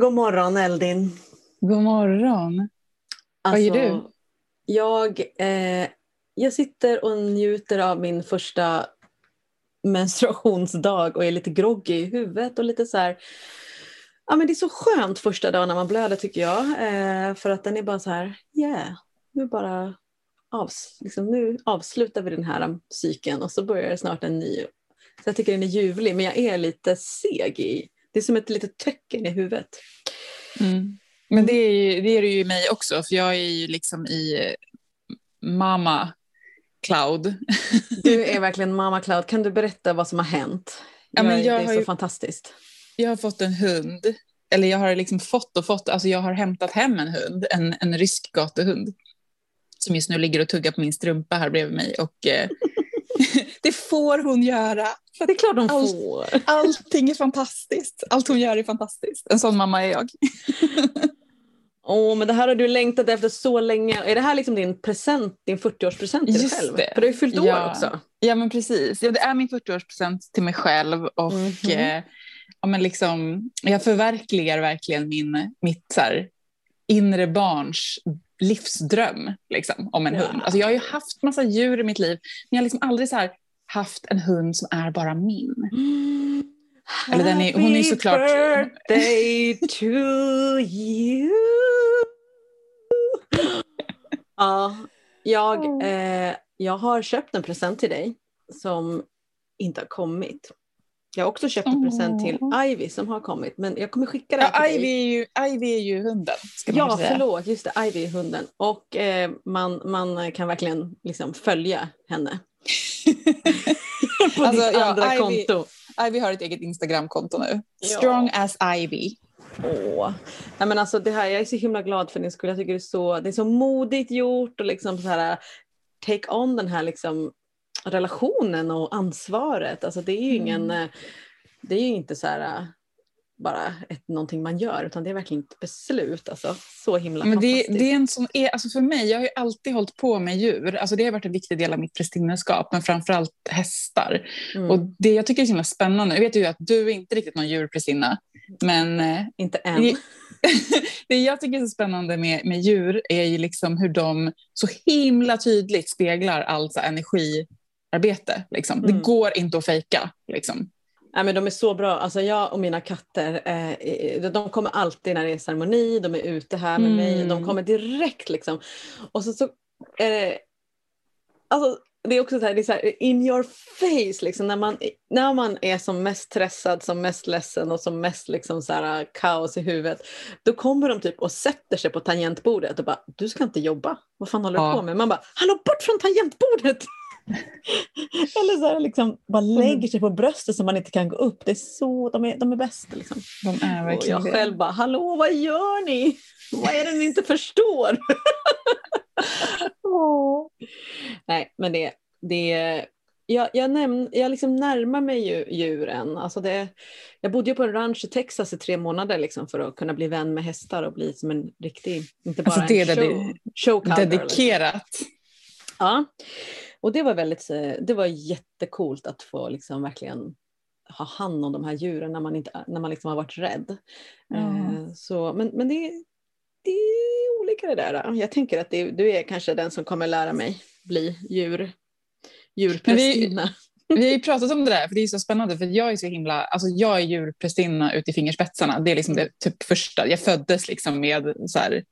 God morgon Eldin. God morgon. Alltså, Vad gör du? Jag, eh, jag sitter och njuter av min första menstruationsdag och är lite groggy i huvudet och lite så här, Ja men det är så skönt första dagen när man blöder tycker jag. Eh, för att den är bara så här, yeah, nu bara avs liksom, nu avslutar vi den här cykeln och så börjar det snart en ny. Så jag tycker den är ljuvlig men jag är lite seg i, det är som ett litet töcken i huvudet. Mm. Men det är, ju, det är det ju i mig också, för jag är ju liksom i mamma cloud. Du är verkligen mamma cloud. Kan du berätta vad som har hänt? Ja, men jag det är så ju- fantastiskt. Jag har fått en hund, eller jag har liksom fått och fått, alltså jag har hämtat hem en hund, en, en rysk gatuhund. Som just nu ligger och tuggar på min strumpa här bredvid mig och eh, det får hon göra. Det är klart de Allt- får. allting är fantastiskt. Allt hon gör är fantastiskt. En sån mamma är jag. Åh, men det här har du längtat efter så länge. Är det här liksom din present, din 40-årspresent till dig Just själv? det. För du har ju fyllt år Ja. också. Ja, men precis. Ja, det är min 40-årspresent till mig själv. Och Mhm. eh, ja, men liksom, jag förverkligar verkligen min, mitt så här, inre barns livsdröm liksom, om en hund. Alltså, jag har ju haft massa djur i mitt liv, men jag har liksom aldrig så här, haft en hund som är bara min. Eller den är- hon är Happy såklart- birthday to you. ja, jag, eh, jag har köpt en present till dig som inte har kommit. Jag har också köpt en present till. Ivy som har kommit, men jag kommer skicka den Ja, till Ivy, dig. är ju, Ivy är ju hunden, ska man Ja, säga. förlåt, just det, Ivy är hunden. Och eh, man, man kan verkligen liksom följa henne. På Alltså, ditt ja, andra Ivy- konto. Ivy har ett eget Instagramkonto nu. Ja. Strong as Ivy. Åh. Nej, men alltså, det här, jag är så himla glad för din skull. Jag tycker det är så, det är så modigt gjort och liksom så här, take on den här liksom, relationen och ansvaret. Alltså, det är ju ingen, Mm. eh, det är ju inte så här, eh, bara ett, någonting man gör utan det är verkligen ett beslut. Alltså, så himla Men det, fantastiskt. det är en sån, alltså för mig, jag har ju alltid hållit på med djur. Alltså det har varit en viktig del av mitt prästinneskap, men framförallt hästar. Mm. Och det jag tycker är så himla spännande, jag vet ju att du är inte riktigt någon djurprästinna, men eh, inte än. det, det jag tycker är så spännande med, med djur är ju liksom hur de så himla tydligt speglar så här energiarbete. Liksom. Det Mm. går inte att fejka. Liksom. Nej, men de är så bra. Alltså jag och mina katter, eh, de kommer alltid när det är ceremoni, de är ute här med mig, Mm. de kommer direkt liksom. Och så, så är det, alltså, det är också så här, det är så här in your face liksom, när man, när man är som mest stressad, som mest ledsen och som mest liksom så här, kaos i huvudet. Då kommer de typ och sätter sig på tangentbordet och bara, du ska inte jobba, vad fan håller du Ja. på med? Man bara, hallå bort från tangentbordet! Eller så här, liksom, bara lägger sig på bröstet så man inte kan gå upp. Det är så, de, är, de är bäst. Liksom. De är Och verkligen jag det. själv bara, hallå vad gör ni? Vad är det ni inte förstår? Nej, men det, det jag, jag, näm, jag liksom närmar mig ju djuren. Alltså det, jag bodde ju på en ranch i Texas i tre månader liksom för att kunna bli vän med hästar och bli som en riktig, inte bara Alltså det är en show, dedi- show cowgirl, liksom. Dedikerat. Ja, och det var väldigt, eh, det var jättecoolt att få liksom verkligen ha hand om de här djuren när man, inte, när man liksom har varit rädd. Eh, Så, men men det, det är olika det där. Jag tänker att det, du är kanske den som kommer lära mig bli djur, djurprästinna. Vi har ju pratat om det där, för det är så spännande. För jag är så himla, alltså jag är djurprästinna ut i fingerspetsarna. Det är liksom Mm. det typ första. Jag föddes liksom med så här,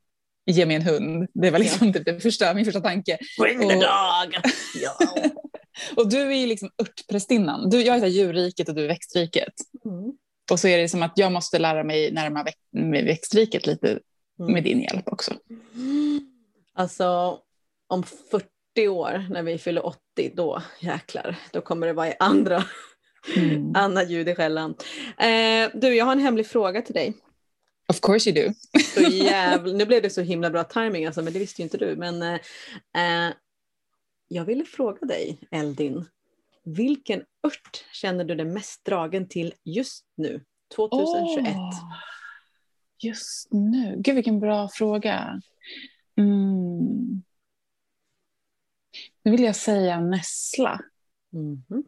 ge mig en hund. Det var liksom typ det första, min första tanke. Bring the Och- dog! Ja. Och du är ju liksom örtprästinnan. Du, jag är djurriket och du är växtriket. Mm. Och så är det som att jag måste lära mig närma väx- med växtriket lite Mm. med din hjälp också. Alltså om 40 år när vi fyller 80, då jäklar, då kommer det vara i andra, Mm. andra ljud i skällan. Eh, du, jag har en hemlig fråga till dig. Of course you do. Så jävla, nu blev det så himla bra timing alltså, men det visste ju inte du. Men eh, jag ville fråga dig, Eldin, vilken ört känner du dig mest dragen till just nu, 2021? Åh, just nu. Gud, vilken bra fråga. Mm. Nu vill jag säga nässla. Mhm.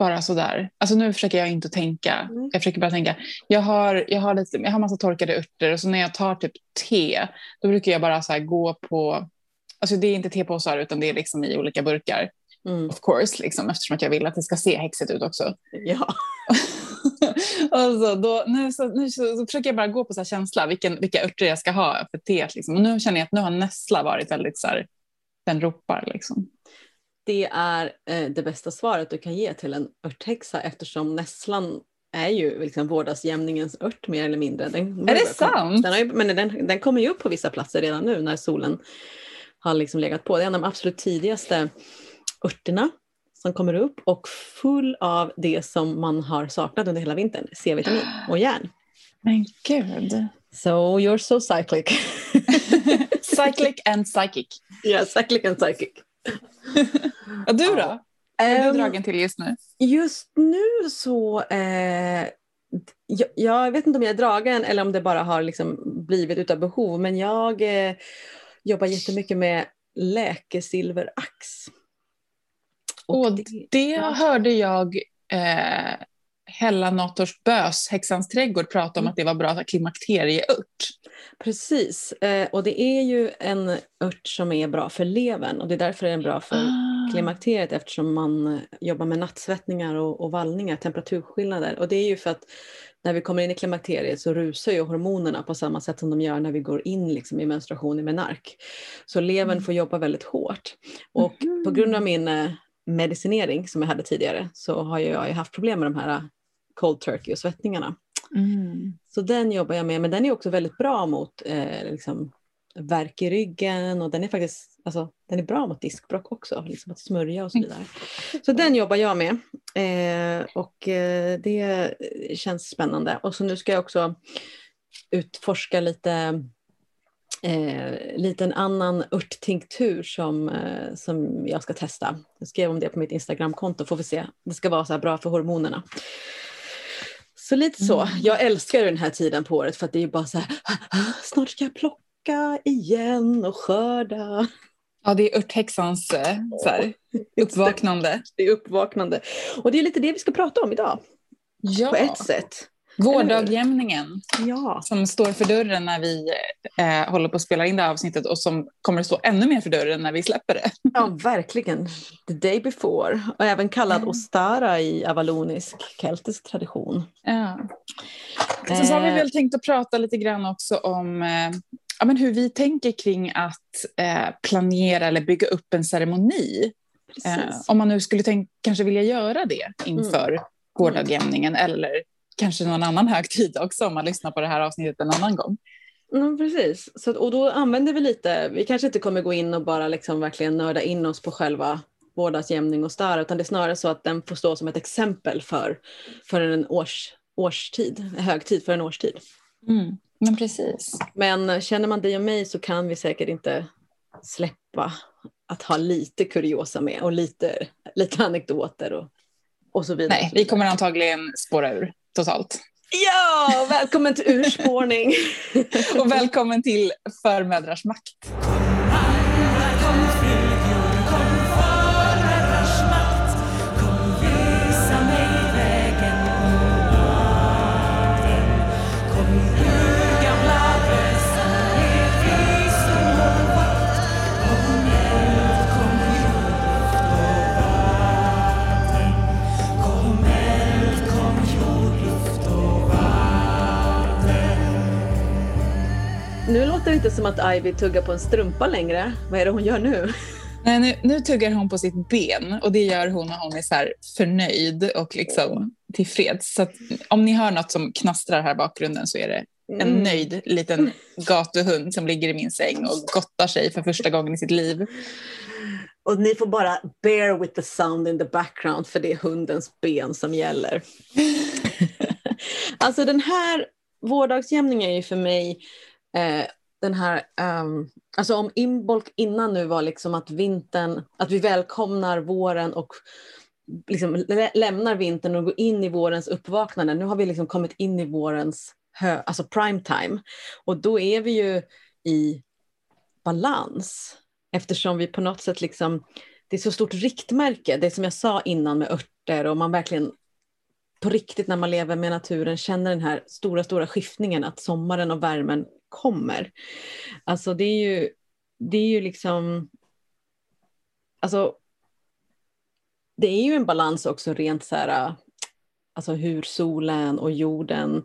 Bara sådär. Alltså nu försöker jag inte tänka. Mm. Jag försöker bara tänka. Jag har, jag har, lite, jag har massa torkade örter och så när jag tar typ te, då brukar jag bara så gå på, alltså det är inte tepåsar utan det är liksom i olika burkar. Mm. Of course, liksom, eftersom att jag vill att det ska se häxigt ut också. Ja. och så, då, nu, så, nu så, så försöker jag bara gå på så här känsla, vilken, vilka örter jag ska ha för teet. Liksom. Och nu känner jag att nu har nässla varit väldigt så här, den ropar liksom. Det är eh, det bästa svaret du kan ge till en örthäxa eftersom nässlan är ju liksom vårdagsjämningens ört mer eller mindre. Den, Är det sant? Den ju, men den, den kommer ju upp på vissa platser redan nu när solen har liksom legat på. Det är en av de absolut tidigaste örterna som kommer upp och full av det som man har saknat under hela vintern, C-vitamin och järn. Men gud. So you're so cyclic. Cyclic and psychic. yeah, cyclic and psychic. Och du då? Vad är Ehm, du dragen till just nu? Just nu så, eh, jag, jag vet inte om jag är dragen eller om det bara har liksom blivit utav behov, men jag eh, jobbar jättemycket med läkesilverax. Och det ja. hörde jag eh, Hella Nators Bös, Häxans trädgård, prata om Mm. att det var bra klimakterieört. Precis, eh, och det är ju en ört som är bra för levern och det är därför den är bra för Ah. klimakteriet eftersom man eh, jobbar med nattsvettningar och, och vallningar, temperaturskillnader. Och det är ju för att när vi kommer in i klimakteriet så rusar ju hormonerna på samma sätt som de gör när vi går in liksom i menstruation i menark. Så levern Mm. får jobba väldigt hårt. Och Mhm. på grund av min eh, medicinering som jag hade tidigare så har jag haft problem med de här eh, cold turkey och svettningarna. Mm. Så den jobbar jag med, men den är också väldigt bra mot eh, liksom, värk i ryggen och den är faktiskt alltså, den är bra mot diskbråck också, liksom att smörja och så vidare. Så den jobbar jag med eh, och eh, det känns spännande. Och så nu ska jag också utforska lite eh, lite en annan örttinktur som, eh, som jag ska testa. Jag skrev om det på mitt Instagramkonto, får vi se. Det ska vara så här bra för hormonerna. Så lite så. Mm. Jag älskar den här tiden på året för att det är bara så här, snart ska jag plocka igen och skörda. Ja, det är örthäxans eh, så här, uppvaknande. Det är uppvaknande. Och det är lite det vi ska prata om idag, Ja, på ett sätt. Vårdagjämningen Ja, som står för dörren när vi eh, håller på att spela in det här avsnittet och som kommer att stå ännu mer för dörren när vi släpper det. ja verkligen. The day before. Och även kallad Mm. Ostara i avalonisk keltisk tradition. Ja. Sen så har vi Eh. väl tänkt att prata lite grann också om eh, ja, men hur vi tänker kring att eh, planera eller bygga upp en ceremoni. Eh, om man nu skulle tänk, kanske vilja göra det inför Mm. gårdagjämningen eller kanske någon annan högtid också om man lyssnar på det här avsnittet en annan gång. Ja, precis. Så, och då använder vi lite, vi kanske inte kommer gå in och bara liksom verkligen nörda in oss på själva vårdagsjämning och star, utan det är snarare så att den får stå som ett exempel för, för en års, årstid, en högtid för en årstid. Mm. Men precis. Men känner man dig och mig så kan vi säkert inte släppa att ha lite kuriosa med och lite, lite anekdoter och, och så vidare. Nej, vi kommer antagligen spåra ur totalt. Ja, välkommen till urspårning! Och välkommen till Förmödrars makt. Nu låter det inte som att Ivy tuggar på en strumpa längre. Vad är det hon gör nu? Nej, nu, nu tuggar hon på sitt ben och det gör hon när hon är så förnöjd och liksom tillfreds. Så om ni hör något som knastrar här i bakgrunden så är det en Mm. nöjd liten gatuhund som ligger i min säng och gottar sig för första gången i sitt liv. Och ni får bara bear with the sound in the background för det är hundens ben som gäller. alltså den här vårdagsjämningen är ju för mig eh, den här, um, alltså om Imbolc innan nu var liksom att vintern, att vi välkomnar våren och liksom lä- lämnar vintern och går in i vårens uppvaknande. Nu har vi liksom kommit in i vårens hö, alltså prime time och då är vi ju i balans eftersom vi på något sätt liksom det är så stort riktmärke, det som jag sa innan med örter och man verkligen på riktigt när man lever med naturen känner den här stora, stora skiftningen att sommaren och värmen kommer. Alltså det är ju, det är ju liksom, alltså det är ju en balans också rent så här, alltså hur solen och jorden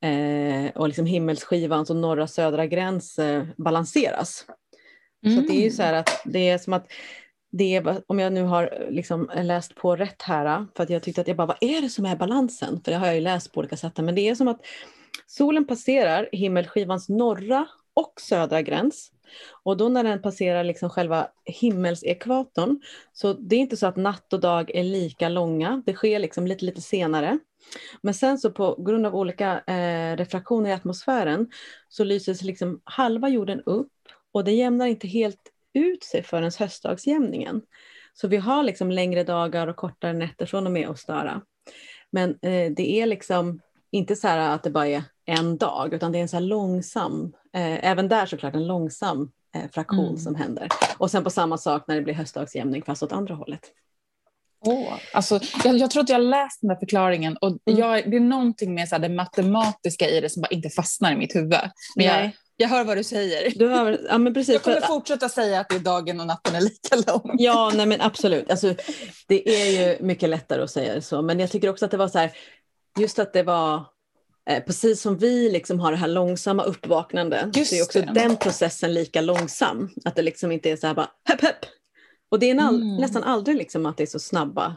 eh, och liksom himmelsskivans och norra södra gräns eh, balanseras. Mm. Så det är ju så här att det är som att det är, om jag nu har liksom läst på rätt här, för att jag tyckte att jag bara, vad är det som är balansen? För det har jag ju läst på olika sätt, men det är som att solen passerar himmelskivans norra och södra gräns. Och då när den passerar liksom själva himmelsekvatorn, så det är inte så att natt och dag är lika långa, det sker liksom lite, lite senare. Men sen så på grund av olika eh, refraktioner i atmosfären så lyses liksom halva jorden upp och det jämnar inte helt ut sig förrän höstdagsjämningen. Så vi har liksom längre dagar och kortare nätter från och med Ostara. Men eh, det är liksom inte så här att det bara är en dag, utan det är en så långsam, eh, även där såklart en långsam eh, fraktion mm. som händer. Och sen på samma sak när det blir höstdagsjämning, fast åt andra hållet. Oh, alltså, jag, jag tror att jag har läst den där förklaringen och mm. jag, det är någonting med så här, det matematiska i det som bara inte fastnar i mitt huvud. Men jag, jag hör vad du säger. Du hör, ja, men precis, jag kommer för, fortsätta säga att det är dagen och natten är lika lång. Ja, nej, men absolut. Alltså, det är ju mycket lättare att säga så, men jag tycker också att det var så här, just att det var eh, precis som vi liksom har det här långsamma uppvaknandet, just så är också det. den processen lika långsam. Att det liksom inte är så här bara hepp, hepp. Och det är all, mm. nästan aldrig liksom att det är så snabba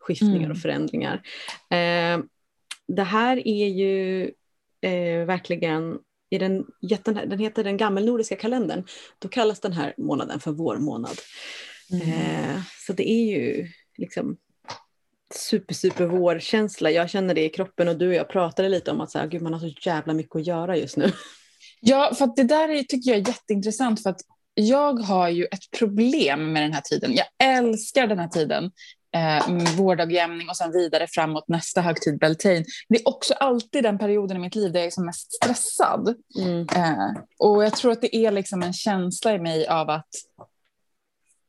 skiftningar mm. och förändringar. Eh, det här är ju eh, verkligen i den, den heter den gammelnordiska kalendern, då kallas den här månaden för vårmånad. Mm. Eh, så det är ju liksom super, super vårkänsla. Jag känner det i kroppen och du och jag pratade lite om att så här, Gud, man har så jävla mycket att göra just nu. Ja, för det där är, tycker jag är jätteintressant för att jag har ju ett problem med den här tiden. Jag älskar den här tiden eh, vårdagjämning och sen vidare framåt nästa högtid Beltane. Det är också alltid den perioden i mitt liv där jag är som mest stressad. Mm. Eh, och jag tror att det är liksom en känsla i mig av att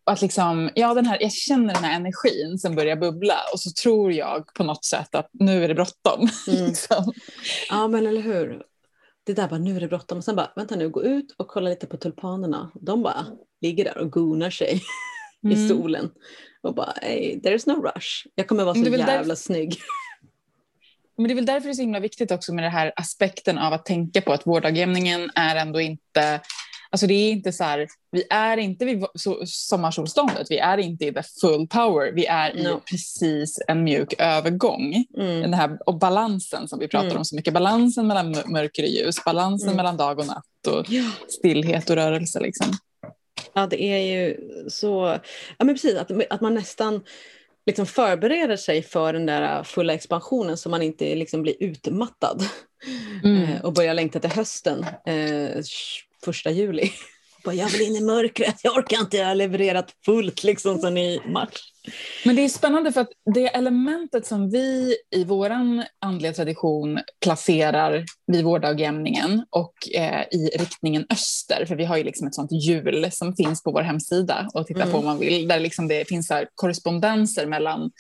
att liksom, ja, den här, jag känner den här energin som börjar bubbla och så tror jag på något sätt att nu är det bråttom. Mm. liksom. Ja, men eller hur. Det där bara, nu är det bråttom. Och sen bara, vänta nu, gå ut och kolla lite på tulpanerna. De bara ligger där och gonar sig mm. i solen och bara hey, there's no rush. Jag kommer vara så jävla därför... snygg. Men det är väl därför det är så himla viktigt också med den här aspekten av att tänka på att vårdagjämningen är ändå inte Alltså det är inte så här, vi är inte vid sommarsolståndet, vi är inte i the full power, vi är no. i precis en mjuk övergång. Mm. Den här, och balansen som vi pratar mm. om så mycket, balansen mellan mörker och ljus, balansen mm. mellan dag och natt och ja. stillhet och rörelse. Liksom. Ja, det är ju så, ja men precis, att, att man nästan liksom förbereder sig för den där fulla expansionen så man inte liksom blir utmattad mm. Eh, och börjar längta till hösten, eh, första juli. Bara, jag vill in i mörkret, jag orkar inte, jag har levererat fullt liksom sen i mars. Men det är spännande för att det elementet som vi i vår andliga tradition placerar vid vårdagjämningen och eh, i riktningen öster, för vi har ju liksom ett sånt hjul som finns på vår hemsida och titta mm. på om man vill, där liksom det finns här korrespondenser mellan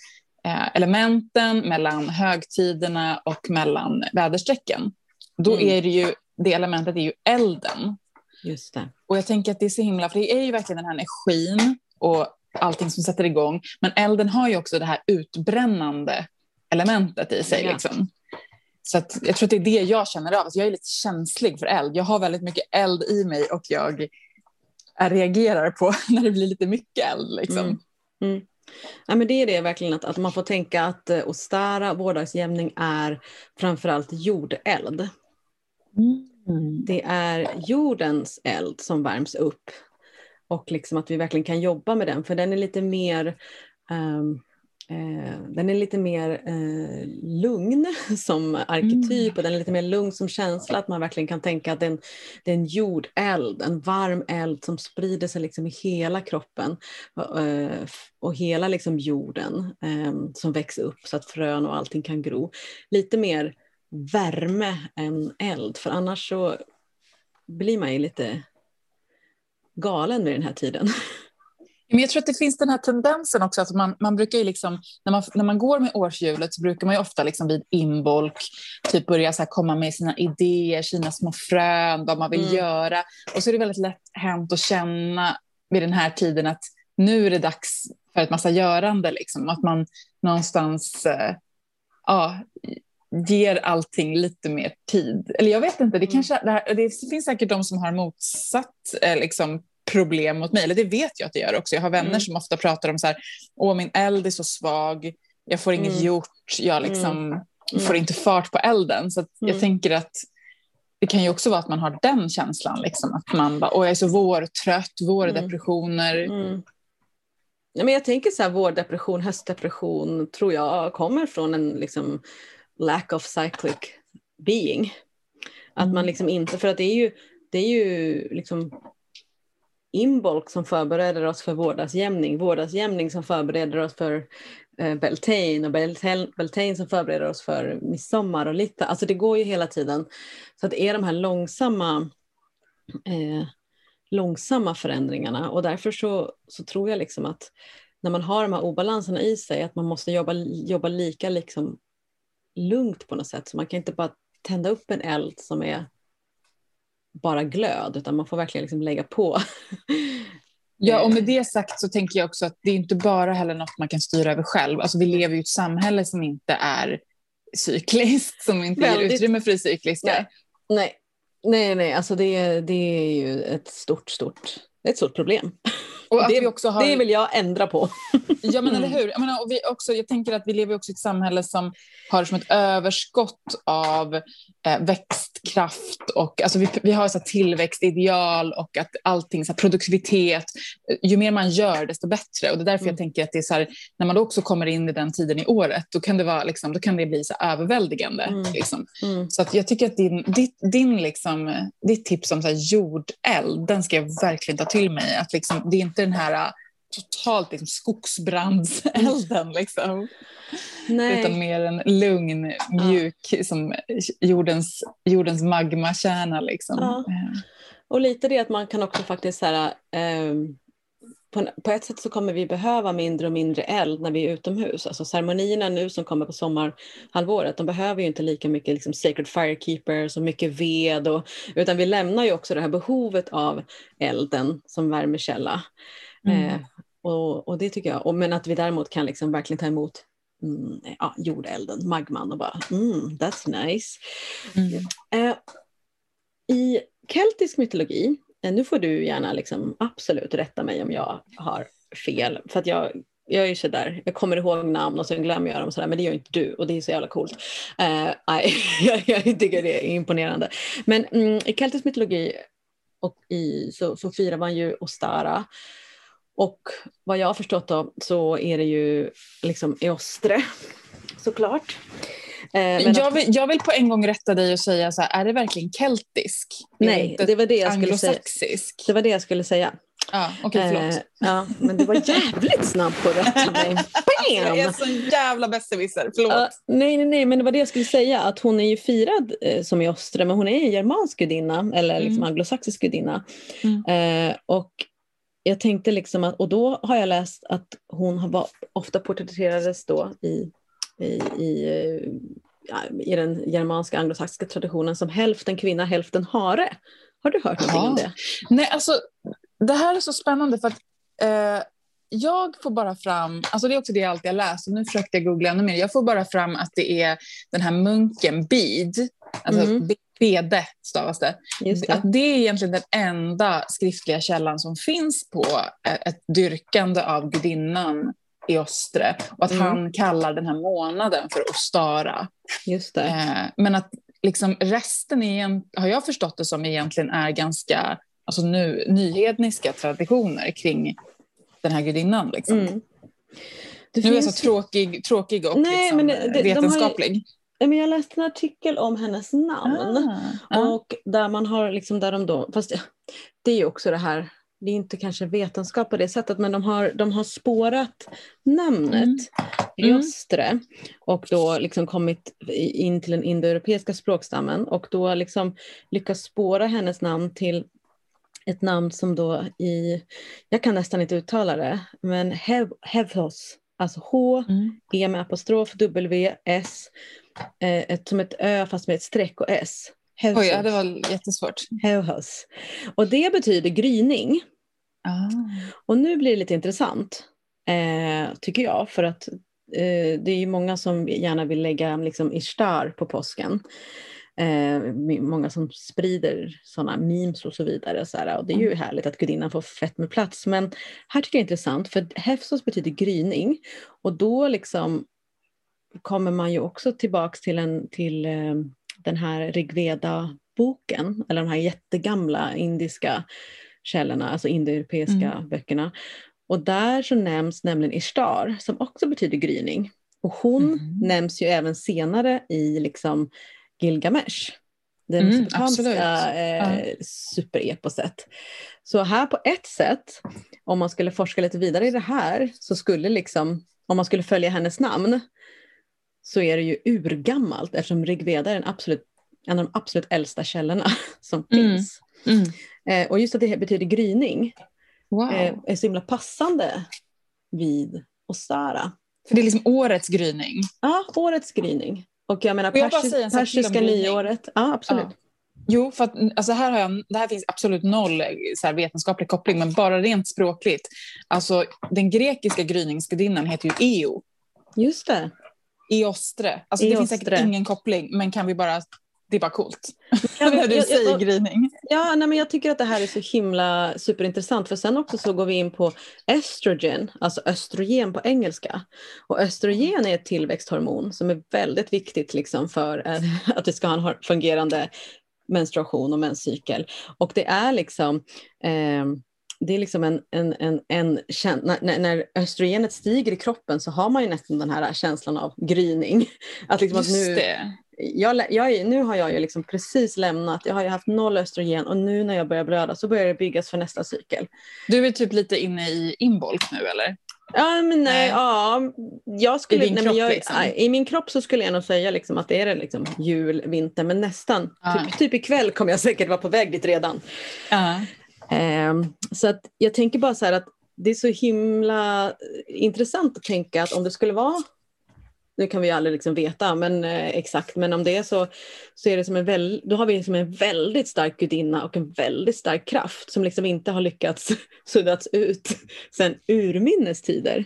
eh, elementen, mellan högtiderna och mellan väderstrecken. Då mm. är det ju, det elementet är ju elden. Just det. Och jag tänker att det är så himla, för det är ju verkligen den här energin och allting som sätter igång. Men elden har ju också det här utbrännande elementet i sig. Ja. Liksom. Så att jag tror att det är det jag känner av. Alltså jag är lite känslig för eld. Jag har väldigt mycket eld i mig och jag reagerar på när det blir lite mycket eld. Liksom. Mm. Mm. Ja, men det är det verkligen, att, att man får tänka att eh, Ostara vårdagsjämning är framförallt jordeld. Mm. Det är jordens eld som värms upp och liksom att vi verkligen kan jobba med den, för den är lite mer um, eh, den är lite mer eh, lugn som arketyp mm. och den är lite mer lugn som känsla, att man verkligen kan tänka att det är en, det är en jordeld, en varm eld som sprider sig liksom i hela kroppen och, eh, och hela liksom jorden ehm, som växer upp så att frön och allting kan gro. Lite mer värme än eld, för annars så blir man ju lite galen vid den här tiden. Men jag tror att det finns den här tendensen också att man, man brukar ju liksom, när man, när man går med årshjulet så brukar man ju ofta liksom vid inbolk typ börja så komma med sina idéer, sina små frön, vad man vill mm. göra. Och så är det väldigt lätt hänt att känna vid den här tiden att nu är det dags för ett massa görande, liksom. att man någonstans ja, ger allting lite mer tid. Eller jag vet inte, det, mm. kanske, det, här, det finns säkert de som har motsatt eh, liksom, problem mot mig, eller det vet jag att det gör också. Jag har vänner mm. som ofta pratar om så här, åh min eld är så svag, jag får inget mm. gjort, jag liksom mm. får inte fart på elden. Så jag mm. tänker att det kan ju också vara att man har den känslan, liksom, att man bara, åh jag är så vårtrött, vårdepressioner. Mm. Ja, men jag tänker så här, vårdepression, höstdepression tror jag kommer från en liksom, lack of cyclic being. Att man liksom inte, för att det är ju, det är ju liksom Imbolc som förbereder oss för vårdagsjämning, vårdagsjämning som förbereder oss för eh, Beltane och Beltane som förbereder oss för midsommar och lite, alltså det går ju hela tiden. Så att det är de här långsamma, eh, långsamma förändringarna och därför så, så tror jag liksom att när man har de här obalanserna i sig, att man måste jobba, jobba lika liksom lugnt på något sätt. Så man kan inte bara tända upp en eld som är bara glöd, utan man får verkligen liksom lägga på. Ja, och med det sagt så tänker jag också att det är inte bara heller något man kan styra över själv. Alltså vi lever i ett samhälle som inte är cykliskt, som inte Väldigt... ger utrymme för det cykliska. Nej, nej, nej, alltså det, det är ju ett stort, stort, ett stort problem. Det, har... det vill jag ändra på. ja, men eller hur. Jag, menar, och vi också, jag tänker att vi lever också i ett samhälle som har som ett överskott av eh, växtkraft och alltså vi, vi har så tillväxtideal och att allting, så produktivitet, ju mer man gör desto bättre. Och det är därför mm. jag tänker att det är så här, när man också kommer in i den tiden i året, då kan det, vara, liksom, då kan det bli så överväldigande. Mm. Liksom. Mm. Så att jag tycker att din, ditt, din, liksom, ditt tips om så här jordeld, den ska jag verkligen ta till mig. Att liksom, det är inte den här totalt liksom, skogsbrandselden. Liksom. Utan mer en lugn, mjuk, ja. som jordens, jordens magmakärna. Liksom. Ja. Eh. Och lite det att man kan också faktiskt så här, eh, på, på, ett sätt så kommer vi behöva mindre och mindre eld när vi är utomhus. Alltså ceremonierna nu som kommer på sommarhalvåret, de behöver ju inte lika mycket liksom sacred firekeepers och mycket ved, och, utan vi lämnar ju också det här behovet av elden som värmekälla. Mm. Eh, och, och, det tycker jag, och, men att vi däremot kan liksom verkligen ta emot mm, ja, jordelden, magman och bara mm, that's nice. Mm. Eh, I keltisk mytologi, Eh, nu får du gärna liksom absolut rätta mig om jag har fel, för att jag jag är ju sådär, jag kommer ihåg namn och sen glömmer jag dem sådär, men det gör inte du och det är så jävla coolt. Uh, jag, jag tycker det är imponerande. Men mm, i keltisk mytologi och i, så, så firar man ju Ostara och vad jag har förstått då, så är det ju liksom Eostre såklart. Eh, jag, vill, jag, vill, på en gång rätta dig och säga så här, är det verkligen keltisk? Nej, det var det jag skulle säga. Det var det jag skulle säga. Ja, okej, okay, förlåt. Eh, ja, men du var jävligt snabb på att rätta mig. Bam! Jag är så jävla besserwisser, förlåt. Uh, nej, nej, nej, men det var det jag skulle säga, att hon är ju firad eh, som i Ostre, men hon är en germansk gudinna, eller liksom mm. anglosaxisk gudinna. Mm. Eh, och jag tänkte liksom att, och då har jag läst att hon har ofta porträtterades då i, i, i, den germanska anglosaxiska traditionen som hälften kvinna, hälften hare. Har du hört någonting ja. om det? Nej, alltså det här är så spännande för att eh, jag får bara fram, alltså det är också det jag alltid har läst, och nu försökte jag googla ännu mer, jag får bara fram att det är den här munken Bede, alltså mm. Bede stavas det. det. Att det är egentligen den enda skriftliga källan som finns på ett dyrkande av gudinnan i Ostre och att mm. han kallar den här månaden för Ostara. Just det. Eh, men att liksom resten är, har jag förstått det som egentligen är ganska alltså nu, nyhedniska traditioner kring den här gudinnan. Liksom. Mm. nu finns... är jag så tråkig, tråkig och Nej, liksom, men det, vetenskaplig. De men jag läste en artikel om hennes namn. Ah, och där man har liksom där de då, fast det är ju också det här, det är inte kanske vetenskap på det sättet, men de har, de har spårat namnet mm. Riostre mm. och då liksom kommit in till den indoeuropeiska språkstammen och då liksom lyckats spåra hennes namn till ett namn som då i, jag kan nästan inte uttala det, men Hev, Hevhos, alltså H, Mm. E med apostrof, W, S, eh, ett, som ett Ö fast med ett streck och S. Hevhos. Oj, ja, det var jättesvårt. Hevhos. Och det betyder gryning. Ah. Och nu blir det lite intressant, eh, tycker jag, för att eh, det är ju många som gärna vill lägga liksom, Ishtar på påsken. Eh, många som sprider sådana memes och så vidare. Så här, och det är ju härligt att gudinnan får fett med plats. Men här tycker jag det är intressant, för Hefsos betyder gryning. Och då liksom kommer man ju också tillbaks till, en, till eh, den här Rigveda-boken, eller de här jättegamla indiska källorna, alltså indoeuropeiska Mm. böckerna. Och där så nämns nämligen Ishtar som också betyder gryning. Och hon Mhm. nämns ju även senare i liksom Gilgamesh. Det Mm, mesopotamiska eh, supereposet. Så här på ett sätt, om man skulle forska lite vidare i det här, så skulle liksom, om man skulle följa hennes namn, så är det ju urgammalt eftersom Rigveda är den absolut, en av de absolut äldsta källorna som Mm. finns. Mm. Eh, och just att det betyder gryning Wow. eh, är så himla passande vid Ostara. För det är liksom årets gryning. Ja, årets gryning. Och jag menar Får jag bara persi- säga en sak till om persiska nyåret. Ja, absolut. Ja. Jo, för att alltså här, har jag, det här finns absolut noll eh, så här, vetenskaplig koppling, men bara rent språkligt. Alltså, den grekiska gryningsgudinnan heter ju Eo, Just det. Eostre. Alltså, det finns säkert Eostre. ingen koppling, men kan vi bara... Det är bara coolt. Jag vet- När du jag- säger jag- gryning. Ja, nej, men jag tycker att det här är så himla superintressant för sen också så går vi in på estrogen, alltså östrogen på engelska. Och östrogen är ett tillväxthormon som är väldigt viktigt liksom för att vi ska ha en fungerande menstruation och menscykel. Och det är liksom eh, det är liksom en, en, en, en när, när- östrogenet stiger i kroppen så har man ju nästan den här känslan av gryning. Att liksom att Just nu, det. jag, jag, nu har jag ju liksom precis lämnat, jag har ju haft noll östrogen och nu när jag börjar blöda så börjar det byggas för nästa cykel. Du är typ lite inne i inbolk nu, eller? Ja, men nej, Nej. ja, jag skulle, I din nej, kropp, jag, liksom? I min kropp så skulle jag nog säga liksom att det är liksom jul, vinter, men nästan. Typ, typ ikväll kommer jag säkert vara på väg dit redan. Ja. Ehm, så att jag tänker bara så här att det är så himla intressant att tänka att om det skulle vara, nu kan vi ju aldrig liksom veta men, eh, exakt, men om det är så, så är det som en väl, då har vi liksom en väldigt stark gudinna och en väldigt stark kraft som liksom inte har lyckats suddats ut sedan urminnes tider.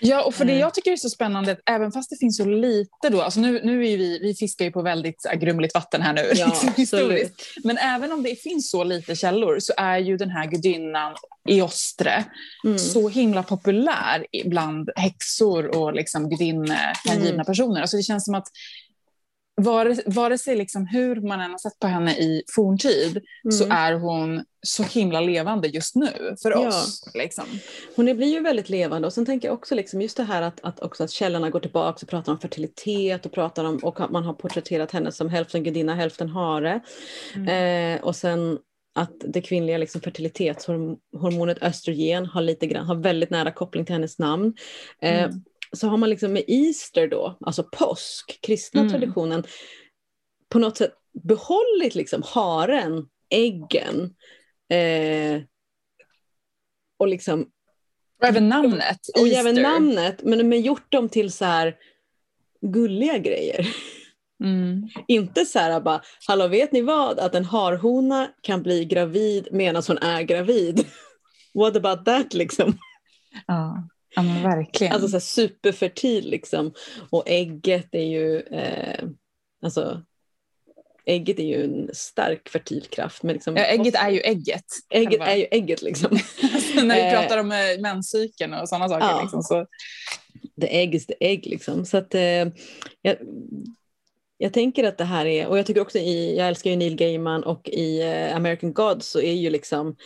Ja, och för det Eh. jag tycker är så spännande, att även fast det finns så lite då, alltså nu, nu är vi, vi fiskar ju på väldigt grumligt vatten här nu, liksom, historiskt. Men även om det finns så lite källor så är ju den här gudinnan Eostre Mm. så himla populär bland häxor och liksom gudinnehängivna Mm. personer. Alltså det känns som att vare, vare sig liksom hur man än har sett på henne i forntid så Mm. är hon så himla levande just nu för Ja. oss. Liksom. Hon blir ju väldigt levande och sen tänker jag också liksom just det här att, att, också att källorna går tillbaka och pratar om fertilitet och pratar om och att man har porträtterat henne som hälften gudinna, hälften hare. Eh, och sen att det kvinnliga liksom fertilitetshormonet östrogen har, lite grann, har väldigt nära koppling till hennes namn. Eh, Mm. Så har man liksom med Easter då, alltså påsk, kristna Mm. traditionen, på något sätt behållit liksom haren, äggen eh, och liksom Och även namnet, och Easter. även namnet, men, men gjort dem till så här gulliga grejer. Mm. Inte så här bara, hallå vet ni vad, att en harhona kan bli gravid medan hon är gravid. What about that liksom? Ja. Ja, men verkligen. Alltså så här superfertil liksom. Och ägget är ju, eh, alltså ägget är ju en stark fertil kraft. Men liksom, ja, ägget är ju ägget. ägget är ju ägget liksom. Alltså, när vi Eh, pratar om eh, menscykeln och sådana saker. ja. Liksom, så. the egg is the egg liksom. Så att, eh, jag, jag tänker att det här är, och jag tycker också i, jag älskar ju Neil Gaiman och i eh, American Gods så är ju liksom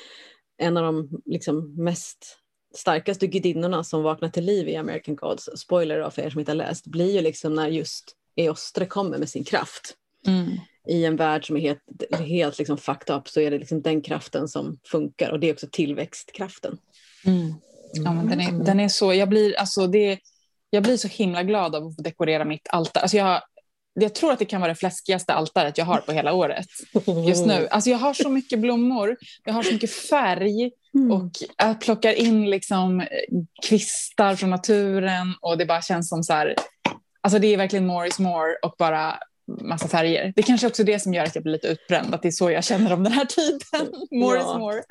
en av de liksom mest starkaste gudinnorna som vaknar till liv i American Gods, spoiler då för er som inte har läst, blir ju liksom när just Eostre kommer med sin kraft. Mm. I en värld som är helt, helt liksom fucked up så är det liksom den kraften som funkar och det är också tillväxtkraften. Mm. Ja, men den, är, den är så, jag blir, alltså det, jag blir så himla glad av att få dekorera mitt altare. Alltså jag, jag tror att det kan vara det fläskigaste altaret jag har på hela året just nu. Alltså jag har så mycket blommor, jag har så mycket färg Mm. och jag plockar in liksom eh, kvistar från naturen och det bara känns som så här, alltså det är verkligen more is more och bara massa färger. Det är kanske också det som gör att jag blir lite utbränd, att det är så jag känner om den här tiden. More Ja. is more.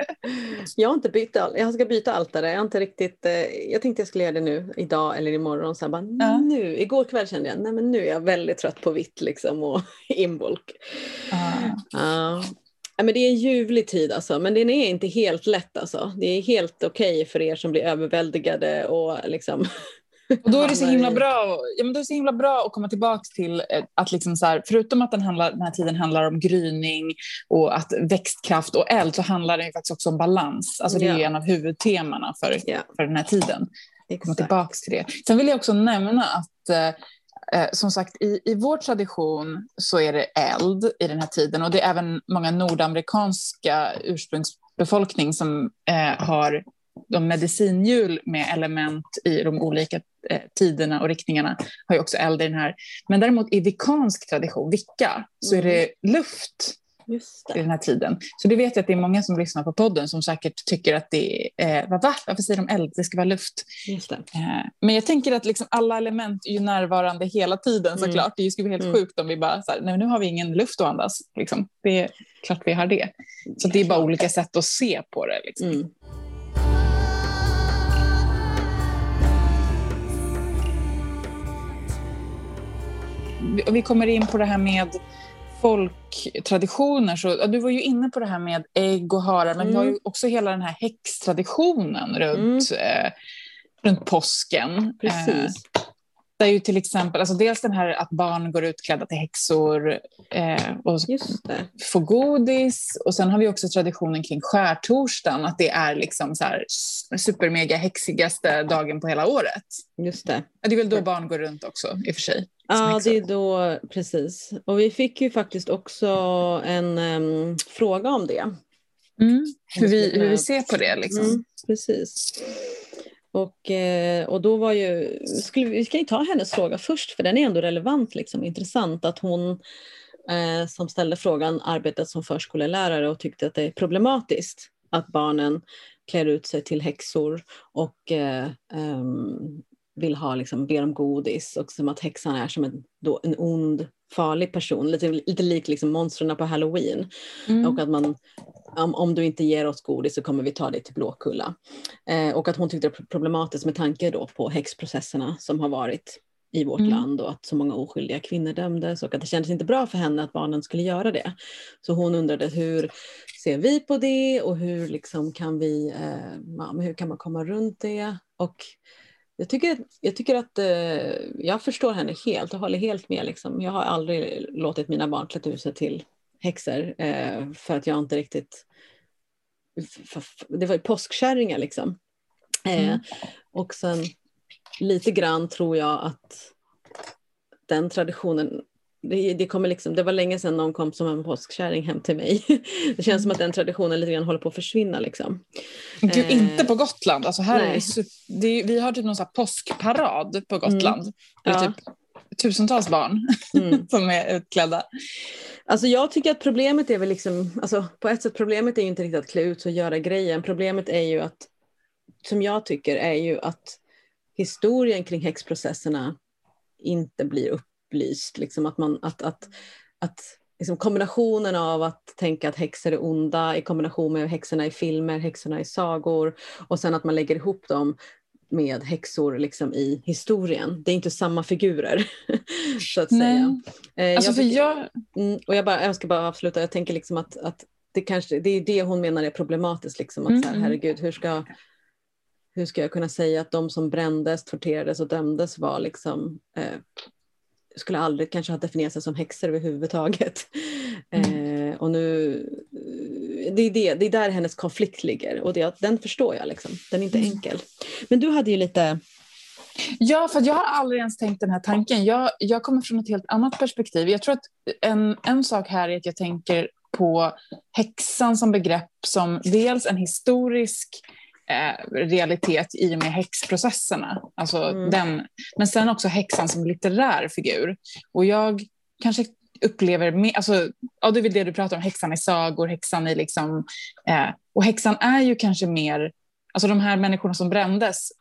Jag har inte bytt jag ska byta altare. Jag har inte riktigt, eh, jag tänkte jag skulle göra det nu idag eller imorgon. Så jag bara, Ja. nu, igår kväll kände jag, nej men nu är jag väldigt trött på vitt liksom och inbolk. Ah. Ja. Ja, men det är en ljuvlig tid alltså, men den är inte helt lätt alltså. Det är helt okej för er som blir överväldigade och liksom Och då är det så himla bra, ja, men då är det så himla bra att komma tillbaka till eh, att liksom så här, förutom att den, handlar, den här tiden handlar om gryning och att växtkraft och eld så handlar den faktiskt också om balans. Alltså det är Ja. en av huvudtemana för, Ja, för den här tiden. Komma tillbaka till det. Sen vill jag också nämna att eh, som sagt i, i vår tradition så är det eld i den här tiden och det är även många nordamerikanska ursprungsbefolkning som eh, har de medicinhjul med element i de olika eh, tiderna och riktningarna har ju också eld i den här. Men däremot i vikansk tradition, vicka, så är det luft Just i den här tiden. Så det vet jag att det är många som lyssnar på podden som säkert tycker att det är, eh, vad, va? Varför säger de eld? Det ska vara luft. Eh, Men jag tänker att liksom alla element är ju närvarande hela tiden Mm. såklart. Det skulle vara helt Mm. sjukt om vi bara, så här, nej, nu har vi ingen luft att andas. Liksom. Det är klart vi har det. Så det är bara olika sätt att se på det. Liksom. Mm. Vi kommer in på det här med folktraditioner. Så, ja, du var ju inne på det här med ägg och harar, men vi har ju också hela den här häxtraditionen runt, eh, runt påsken. Eh, Precis. där ju till exempel, alltså dels den här att barn går utklädda till häxor eh, och får godis. Och sen har vi också traditionen kring skärtorsdagen, att det är liksom så här supermega häxigaste dagen på hela året. Just det. Ja, Det är väl då barn går runt också i och för sig. Ja, det är då precis. Och vi fick ju faktiskt också en em, fråga om det. Mm. Hur, vi, hur vi ser på det liksom. Mm, precis. Och, eh, och då var ju, skulle, vi ska ju ta hennes fråga först för den är ändå relevant, liksom, intressant att hon eh, som ställde frågan arbetat som förskollärare och tyckte att det är problematiskt att barnen klär ut sig till häxor och eh, ehm, vill ha, liksom, ber om godis och som att häxan är som en, då, en ond, farlig person, lite, lite lik liksom monstren på halloween. Mm. Och att man, om, om du inte ger oss godis så kommer vi ta dig till Blåkulla. Eh, och att hon tyckte det var problematiskt med tanke då på häxprocesserna som har varit i vårt Mm. land och att så många oskyldiga kvinnor dömdes och att det kändes inte bra för henne att barnen skulle göra det. Så hon undrade hur ser vi på det och hur, liksom kan, vi, eh, hur kan man komma runt det? Och jag tycker, jag tycker att eh, jag förstår henne helt och håller helt med. Liksom. Jag har aldrig låtit mina barn klätt ut sig till häxor eh, för att jag inte riktigt... Det var ju påskkärringar liksom. Eh, Mm. Och sen lite grann tror jag att den traditionen det, det, kommer liksom, det var länge sedan någon kom som en påskkärring hem till mig. Det känns som att den traditionen lite grann håller på att försvinna. Liksom. Gud, Eh, inte på Gotland. Alltså här är det, det vi har typ någon här påskparad på Gotland. Det är Ja. typ tusentals barn Mm. som är utklädda. Alltså jag tycker att problemet är väl liksom, alltså på ett sätt problemet är ju inte riktigt att klä ut sig och göra grejen. Problemet är ju att, som jag tycker, är ju att historien kring häxprocesserna inte blir upplyst. Liksom att man, att, att, att liksom kombinationen av att tänka att häxor är onda i kombination med häxorna i filmer, häxorna i sagor och sen att man lägger ihop dem med häxor liksom i historien. Det är inte samma figurer, så att säga. Eh, Alltså jag för tycker- jag, Mm, och jag, bara, jag ska bara avsluta, jag tänker liksom att, att det, kanske, det är det hon menar är problematiskt. Liksom, att Mm, så här, mm. herregud, hur ska, hur ska jag kunna säga att de som brändes, torterades och dömdes var liksom, eh, skulle aldrig kanske ha definierat sig som häxor överhuvudtaget. Eh, och nu, eh, det är, det, det är där hennes konflikt ligger och det, den förstår jag. Liksom. Den är inte Mm. enkel. Men du hade ju lite, Ja, för jag har aldrig ens tänkt den här tanken. Jag, jag kommer från ett helt annat perspektiv. Jag tror att en, en sak här är att jag tänker på häxan som begrepp som dels en historisk eh, realitet i och med häxprocesserna. Alltså Mm. den, men sen också häxan som litterär figur. Och jag kanske upplever mer, alltså, ja, det är väl det du pratar om, häxan i sagor, häxan i liksom, eh, och häxan är ju kanske mer, alltså de här människorna som brändes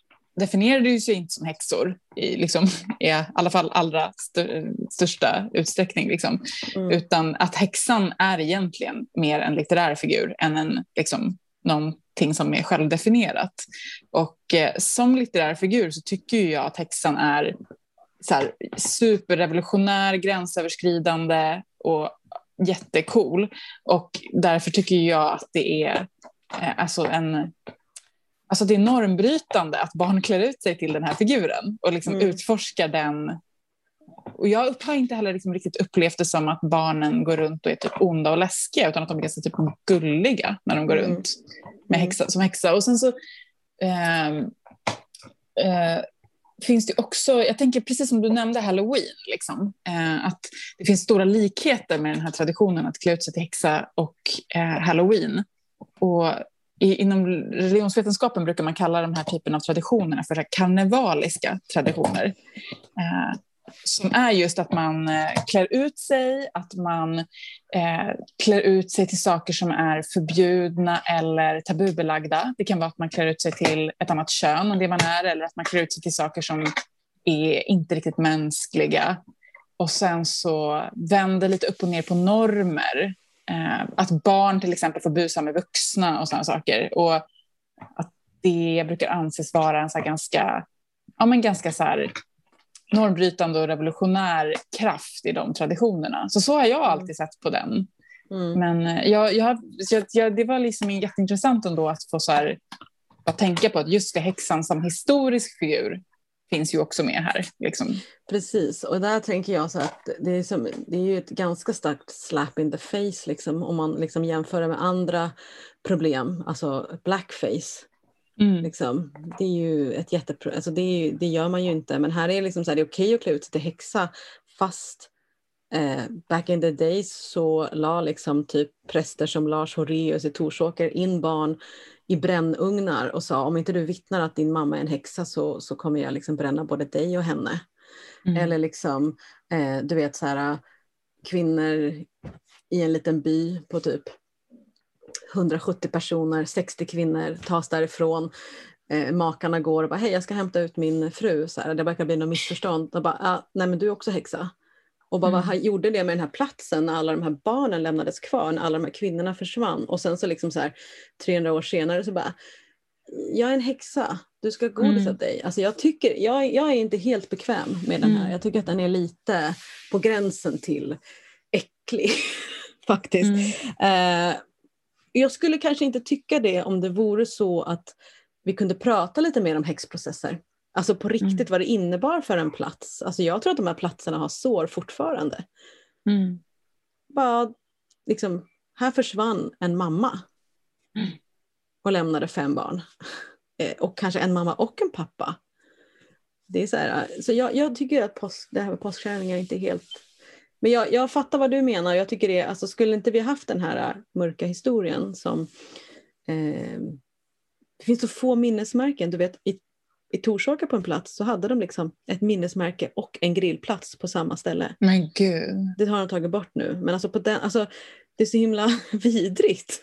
definierade ju sig inte som häxor i, liksom, i alla fall allra st största utsträckning. Liksom. Mm. Utan att häxan är egentligen mer en litterär figur än en, liksom, någonting som är självdefinierat. Och eh, som litterär figur så tycker jag att häxan är så här, superrevolutionär, gränsöverskridande och jättecool. Och därför tycker jag att det är eh, alltså en Alltså det är normbrytande att barn klär ut sig till den här figuren och liksom mm. utforskar den. Och jag har inte heller liksom riktigt upplevt det som att barnen går runt och är typ onda och läskiga utan att de är ganska typ gulliga när de går mm. runt med mm. häxa, som häxa. Och sen så eh, eh, finns det också, jag tänker precis som du nämnde halloween, liksom, eh, att det finns stora likheter med den här traditionen att klä ut sig till häxa och eh, halloween. Och i, inom religionsvetenskapen brukar man kalla de här typen av traditioner för karnevaliska traditioner. Eh, som är just att man eh, klär ut sig, att man eh, klär ut sig till saker som är förbjudna eller tabubelagda. Det kan vara att man klär ut sig till ett annat kön än det man är eller att man klär ut sig till saker som är inte riktigt mänskliga. Och sen så vänder lite upp och ner på normer Eh, att barn till exempel får busa med vuxna och sådana saker. Och att det brukar anses vara en så ganska, ja, men ganska så här normbrytande och revolutionär kraft i de traditionerna. Så så har jag mm. alltid sett på den. Mm. Men eh, jag, jag, jag, jag, det var liksom jätteintressant ändå att få så här, att tänka på att just det häxan som historisk figur finns ju också med här. Liksom. Precis, och där tänker jag så att det är, som, det är ju ett ganska starkt slap in the face liksom, om man liksom jämför det med andra problem, alltså blackface. Mm. Liksom. Det är ju ett jätteproblem, alltså det, det, gör man ju inte, men här är det, liksom så här, det är okej att klä ut sig till häxa fast eh, back in the days så la liksom typ präster som Lars Horeus i Torsåker in barn i brännugnar och sa om inte du vittnar att din mamma är en häxa så, så kommer jag liksom bränna både dig och henne. Mm. Eller liksom, eh, du vet så här, kvinnor i en liten by på typ 170 personer, 60 kvinnor tas därifrån. Eh, makarna går och bara, hej jag ska hämta ut min fru, så här, det verkar bli något missförstånd. Och bara, ah, nej men du är också häxa. Och bara, mm. vad gjorde det med den här platsen när alla de här barnen lämnades kvar, när alla de här kvinnorna försvann. Och sen så liksom så här 300 år senare så bara, jag är en häxa, du ska godis mm. dig. Alltså jag, tycker, jag, jag är inte helt bekväm med den här. Mm. Jag tycker att den är lite på gränsen till äcklig faktiskt. Mm. Uh, jag skulle kanske inte tycka det om det vore så att vi kunde prata lite mer om häxprocesser. Alltså på riktigt mm. vad det innebar för en plats. Alltså jag tror att de här platserna har sår fortfarande. Mm. Bara, liksom, här försvann en mamma mm. och lämnade fem barn. Eh, och kanske en mamma och en pappa. Det är så här, så jag, jag tycker att påsk, det här med påskkärringar inte är helt... Men jag, jag fattar vad du menar. Jag tycker det, alltså skulle inte vi haft den här mörka historien som... Eh, det finns så få minnesmärken. Du vet, i i Torsåker på en plats så hade de liksom ett minnesmärke och en grillplats på samma ställe. Men gud. Det har de tagit bort nu. Men alltså, på den, alltså det är så himla vidrigt.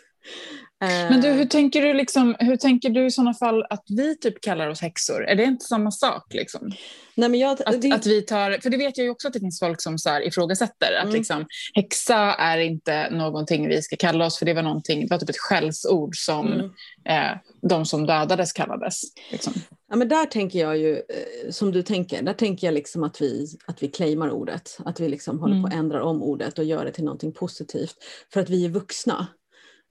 Men du, hur tänker du, liksom, hur tänker du i sådana fall att vi typ kallar oss häxor? Är det inte samma sak? Liksom? Nej, men jag, att, det... att vi tar, för det vet jag ju också att det finns folk som så här ifrågasätter att mm. liksom, häxa är inte någonting vi ska kalla oss för det var, någonting, det var typ ett skällsord som mm. eh, de som dödades kallades. Liksom. Ja, men där tänker jag ju, eh, som du tänker, där tänker jag liksom att vi, att vi claimar ordet. Att vi liksom håller mm. på att ändra om ordet och gör det till någonting positivt. För att vi är vuxna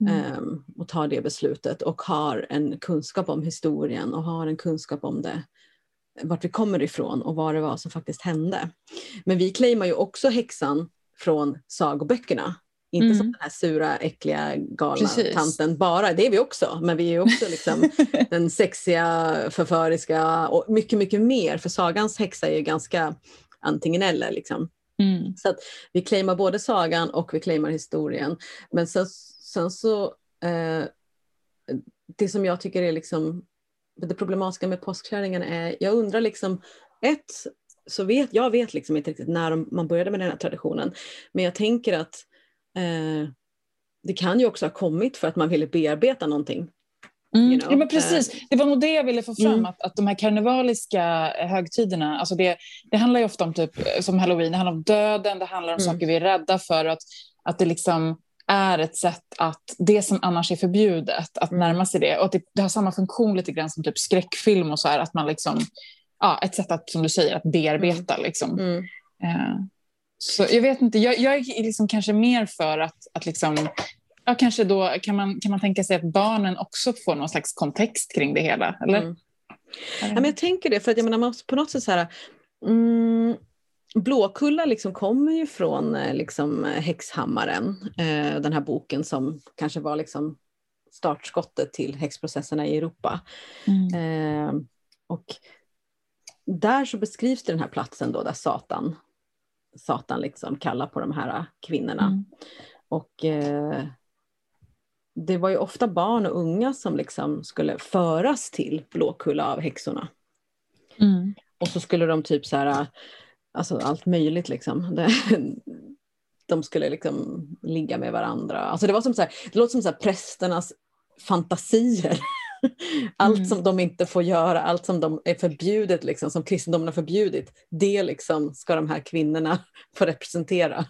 mm. um, och tar det beslutet och har en kunskap om historien och har en kunskap om det vart vi kommer ifrån och vad det var som faktiskt hände. Men vi claimar ju också häxan från sagoböckerna. Inte mm. som den här sura, äckliga, galna Precis. tanten bara, det är vi också. Men vi är också liksom den sexiga, förföriska och mycket, mycket mer. För sagans häxa är ju ganska antingen eller. Liksom. Mm. Så att vi claimar både sagan och vi claimar historien. Men sen, sen så, eh, det som jag tycker är liksom det problematiska med påskkärringarna är, jag undrar liksom, ett, så vet jag vet liksom inte riktigt när man började med den här traditionen. Men jag tänker att eh, det kan ju också ha kommit för att man ville bearbeta någonting. Mm. You know? ja, men precis. Det var nog det jag ville få fram, Mm. att, att de här karnevaliska högtiderna, alltså det, det handlar ju ofta om typ, som halloween, det handlar om döden, det handlar om Mm. saker vi är rädda för, att, att det liksom är ett sätt att det som annars är förbjudet, att Mm. närma sig det. Och det, det har samma funktion lite grann som typ skräckfilm och så här, att man liksom, ja, ett sätt att, som du säger, att bearbeta liksom. Mm. Eh, så jag vet inte, jag, jag är liksom kanske mer för att, att liksom, ja, kanske då kan man, kan man tänka sig att barnen också får någon slags kontext kring det hela, eller? Mm. Ja, men jag tänker det, för att jag menar, på något sätt så här, mm, Blåkulla liksom kommer ju från eh, liksom, eh, Häxhammaren, eh, den här boken som kanske var liksom startskottet till häxprocesserna i Europa. Mm. Eh, och där så beskrivs det den här platsen då där Satan, Satan liksom kallar på de här kvinnorna. Mm. Och eh, det var ju ofta barn och unga som liksom skulle föras till Blåkulla av häxorna. Mm. Och så skulle de typ så här, alltså allt möjligt liksom. Det, de skulle liksom ligga med varandra. Alltså det var som så här, det låter som så här prästernas fantasier. Allt Mm. som de inte får göra, allt som de är förbjudet, liksom, som kristendomen har förbjudit, det liksom ska de här kvinnorna få representera.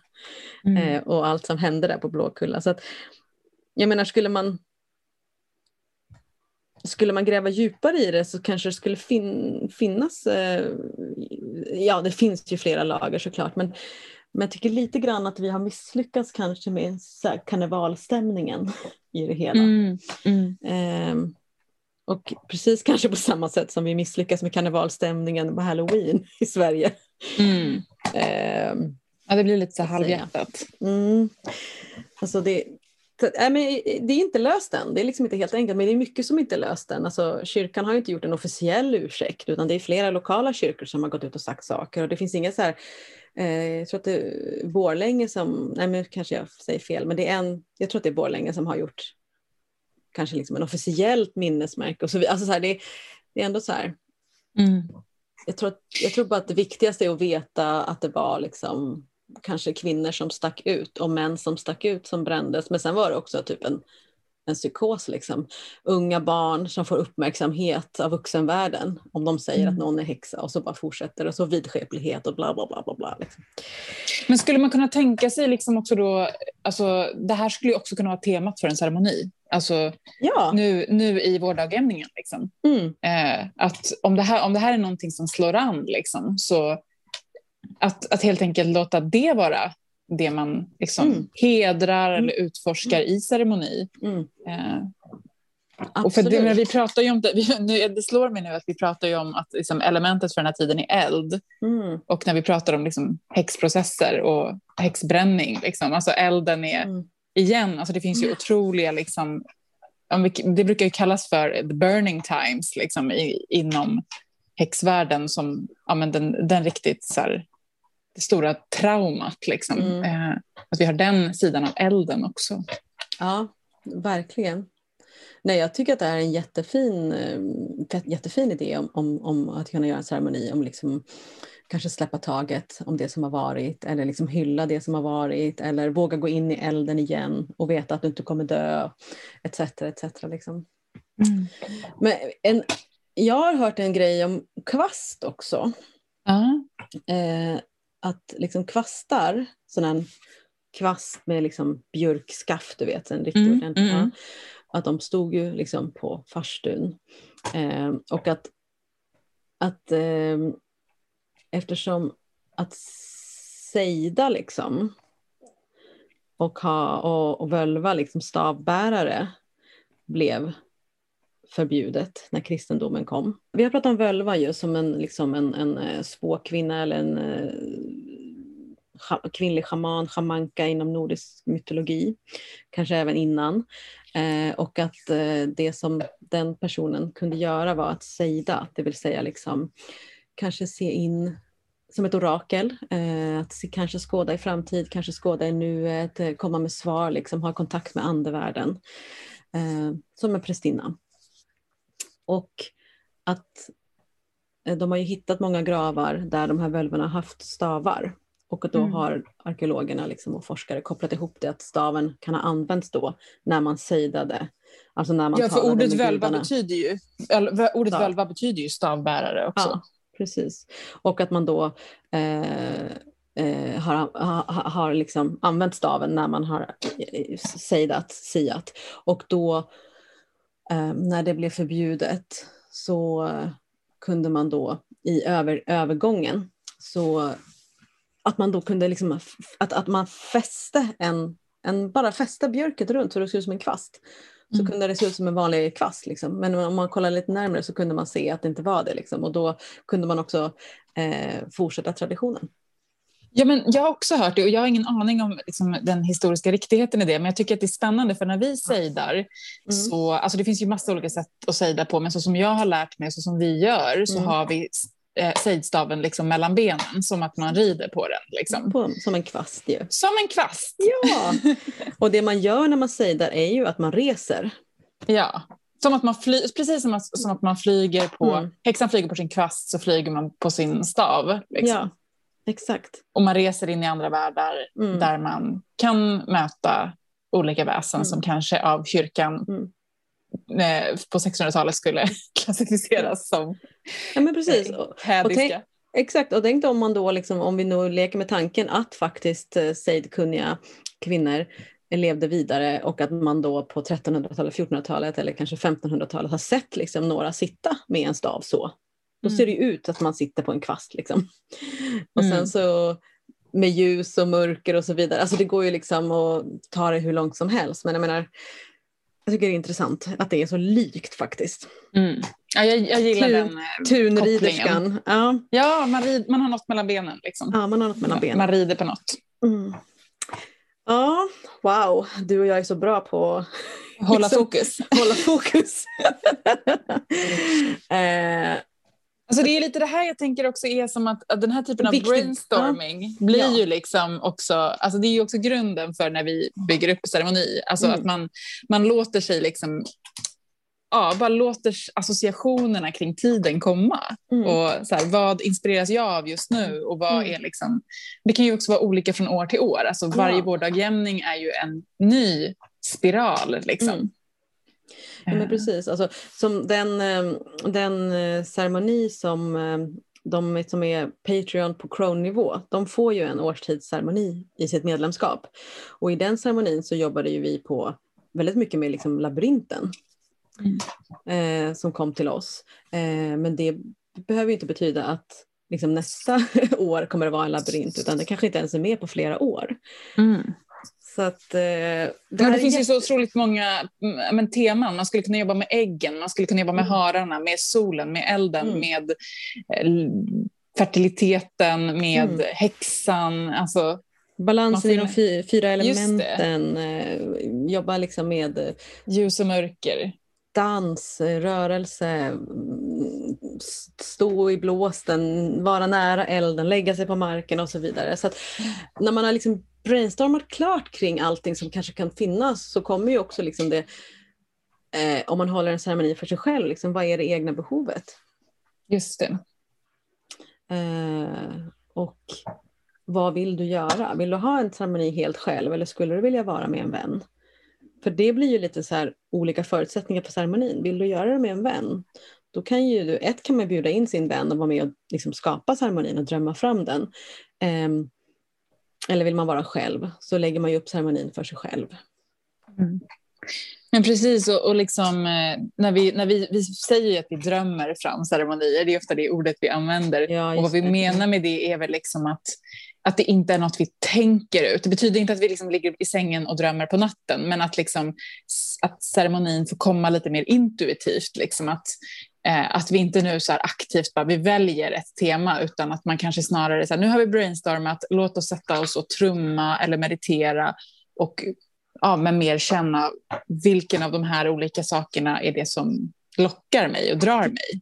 Mm. Eh, och allt som hände där på Blåkulla. Så att, jag menar, skulle man skulle man gräva djupare i det så kanske det skulle fin finnas, eh, ja det finns ju flera lager såklart, men, men jag tycker lite grann att vi har misslyckats kanske med så karnevalstämningen i det hela. Mm. Mm. Ehm, och precis kanske på samma sätt som vi misslyckas med karnevalstämningen på halloween i Sverige. Mm. Ehm, Ja, det blir lite så halvhjärtat. Mm. Alltså det, nej, men det är inte löst än, det är liksom inte helt enkelt, men det är mycket som inte är löst än. Alltså, kyrkan har inte gjort en officiell ursäkt, utan det är flera lokala kyrkor som har gått ut och sagt saker. Och det finns inga så här, eh, jag tror att det är Borlänge som, nej men kanske jag säger fel, men det är en, jag tror att det är Borlänge som har gjort kanske liksom en officiellt minnesmärke. Och så, alltså så här, det, det är ändå så här, Mm. jag tror, att, jag tror bara att det viktigaste är att veta att det var liksom kanske kvinnor som stack ut och män som stack ut som brändes. Men sen var det också typ en, en psykos. Liksom. Unga barn som får uppmärksamhet av vuxenvärlden om de säger Mm. att någon är häxa och så bara fortsätter och så vidskeplighet och bla bla bla. bla, bla liksom. Men skulle man kunna tänka sig liksom också då, alltså, det här skulle ju också kunna vara temat för en ceremoni. Alltså Ja, nu, nu i vårdagjämningen. Liksom. mm, Eh, att om det, här, om det här är någonting som slår an, liksom, så att, att helt enkelt låta det vara det man liksom Mm. hedrar Mm. eller utforskar i ceremoni. mm, Eh, och för det, vi pratar ju om det, vi, nu, det slår mig nu att vi pratar om att liksom, elementet för den här tiden är eld. Mm, Och när vi pratar om liksom, häxprocesser och häxbränning, liksom, alltså elden är mm, igen, alltså det finns ju otroliga, liksom, om vi, det brukar ju kallas för the burning times liksom, i, inom häxvärlden som ja, men den, den riktigt så här, det stora traumat. Liksom. Mm. Eh, att vi har den sidan av elden också. Ja, verkligen. Nej, jag tycker att det är en jättefin, eh, jättefin idé om, om, om att kunna göra en ceremoni, om liksom kanske släppa taget om det som har varit eller liksom hylla det som har varit eller våga gå in i elden igen och veta att du inte kommer dö, etc. etc. Liksom. Men en, jag har hört en grej om kvast också. Ja. Eh, att liksom kvastar, sån här kvast med liksom björkskaft, du vet, en riktig Mm, ordentlig. mm. Att de stod ju liksom på farstun. Eh, och att, att eh, eftersom att sejda liksom och, ha, och, och völva liksom stavbärare blev förbjudet när kristendomen kom. Vi har pratat om völva ju som en, liksom en, en eh, spåkvinna eller en eh, kvinnlig schaman, schamanka inom nordisk mytologi, kanske även innan. Eh, och att eh, det som den personen kunde göra var att sejda, det vill säga liksom kanske se in som ett orakel, eh, att se, kanske skåda i framtid, kanske skåda i nuet, eh, komma med svar, liksom, ha kontakt med andevärlden. Eh, som en prästinna. Och att eh, de har ju hittat många gravar där de här völvorna haft stavar. Och då Mm. har arkeologerna liksom och forskare kopplat ihop det att staven kan ha använts då när man sejdade. Alltså när man Ja, för ordet völva betyder ju, ordet völva betyder ju stavbärare också. Ja, precis. Och att man då eh, eh, har, ha, har liksom använt staven när man har eh, sejdat, siat. Och då när det blev förbjudet så eh, kunde man då i över, övergången så att man då kunde liksom, att, att man fäste en, en, bara fäste björket runt så det såg ut som en kvast. Så Mm. kunde det se ut som en vanlig kvast. Liksom. Men om man kollar lite närmare så kunde man se att det inte var det. Liksom. Och då kunde man också eh, fortsätta traditionen. Ja, men jag har också hört det och jag har ingen aning om liksom, den historiska riktigheten i det. Men jag tycker att det är spännande för när vi sejdar, Mm. så, alltså det finns ju massa olika sätt att sejda på, men så som jag har lärt mig, så som vi gör, så Mm. har vi eh, sejdstaven liksom mellan benen, som att man rider på den. Liksom. På, som en kvast ju. Som en kvast. Ja! Och det man gör när man sejdar är ju att man reser. Ja. Som att man fly, precis som att, som att man flyger på, Mm. häxan flyger på sin kvast så flyger man på sin stav. Liksom. Ja, exakt. Och man reser in i andra världar Mm. där man kan möta olika väsen Mm. som kanske av kyrkan Mm. eh, på 1600-talet skulle klassificeras som Ja, men precis. Och, hädiska. Exakt, och tänk om man då liksom, om vi nu leker med tanken att faktiskt eh, sejdkunniga kvinnor levde vidare och att man då på 1300-talet, 1400-talet eller kanske 1500-talet har sett liksom några sitta med en stav så. Då Mm. ser det ju ut att man sitter på en kvast liksom. Och sen Mm. så med ljus och mörker och så vidare. Alltså det går ju liksom att ta det hur långt som helst. Men jag menar, jag tycker det är intressant att det är så likt faktiskt. Mm. Ja, jag, jag gillar Tur- den. eh, Tunriderskan. Ja, Ja, man, rid, man har något mellan benen. Liksom. ja, man har något mellan benen. Man rider på något. Mm. Ja, wow, du och jag är så bra på Hålla Liksom- fokus. hålla fokus. eh, Alltså det är lite det här jag tänker också är som att, att den här typen av Viktigt. brainstorming blir Ja. ju liksom också, alltså det är ju också grunden för när vi bygger upp ceremoni. Alltså Mm. att man, man låter sig liksom, ja, bara låter associationerna kring tiden komma. mm, Och så här, vad inspireras jag av just nu? Och vad Mm. är liksom, det kan ju också vara olika från år till år. Alltså varje Ja. vårdagjämning är ju en ny spiral. Liksom. Mm. ja, men Eh, precis, alltså, som den, eh, den eh, ceremoni som de som är Patreon på Crown-nivå, de får ju en årstidsceremoni i sitt medlemskap. Och i den ceremonin så jobbade ju vi på väldigt mycket med liksom labyrinten eh, som kom till oss. Eh, men det behöver ju inte betyda att liksom, nästa år kommer det vara en labyrint, utan det kanske inte ens är med på flera år. Mm. Så att, eh, det, Men det finns ju jätte- så otroligt många mm, men, teman. Man skulle kunna jobba med äggen, man skulle kunna jobba med Mm. hararna, med solen, med elden, Mm. med eh, fertiliteten, med Mm. häxan. Alltså, Balansen i de fy, fyra elementen, eh, jobba liksom med eh, ljus och mörker. dans, eh, rörelse, mm, stå i blåsten, vara nära elden, lägga sig på marken och så vidare. Så att när man har liksom brainstormat klart kring allting som kanske kan finnas så kommer ju också liksom det, eh, om man håller en ceremoni för sig själv, liksom, vad är det egna behovet? Just det. Eh, och vad vill du göra? Vill du ha en ceremoni helt själv eller skulle du vilja vara med en vän? För det blir ju lite så här olika förutsättningar för ceremonin. Vill du göra det med en vän? Då kan ju du, ett kan man bjuda in sin vän och vara med och liksom skapa ceremonin och drömma fram den. Ehm, eller vill man vara själv så lägger man ju upp ceremonin för sig själv. Men precis, och, och liksom, eh, när, vi, när vi, vi säger att vi drömmer fram ceremonier, det är ofta det ordet vi använder. Ja, och vad vi det. menar med det är väl liksom att, att det inte är något vi tänker ut. Det betyder inte att vi liksom ligger i sängen och drömmer på natten, men att, liksom, att ceremonin får komma lite mer intuitivt. Liksom att, att vi inte nu så här aktivt bara vi väljer ett tema, utan att man kanske snarare så här, nu har vi brainstormat, låt oss sätta oss och trumma eller meditera och ja, men mer känna vilken av de här olika sakerna är det som lockar mig och drar mig.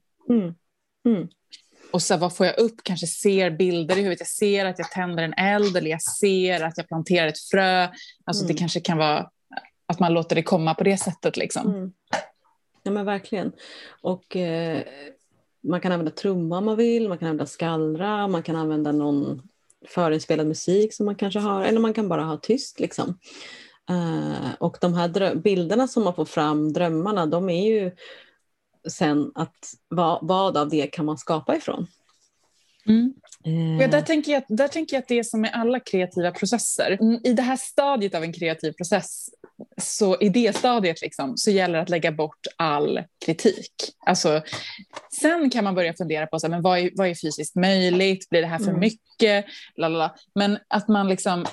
Mm. Och så vad får jag upp? Kanske ser bilder i huvudet. Jag ser att jag tänder en eld eller jag ser att jag planterar ett frö. Alltså Mm. det kanske kan vara att man låter det komma på det sättet. Liksom. Ja men verkligen. Och eh, man kan använda trumma om man vill, man kan använda skallra, man kan använda någon förinspelad musik som man kanske har, eller man kan bara ha tyst. Liksom. Uh, och de här bilderna som man får fram, drömmarna, de är ju sen att vad, vad av det kan man skapa ifrån? Mm. Uh. Ja, där, tänker jag, där tänker jag att det är som med alla kreativa processer. Mm, I det här stadiet av en kreativ process, så i det stadiet liksom, så gäller det att lägga bort all kritik. Alltså, sen kan man börja fundera på så här, men vad, är, vad är fysiskt möjligt, blir det här för mm. mycket? Lalala. Men att man liksom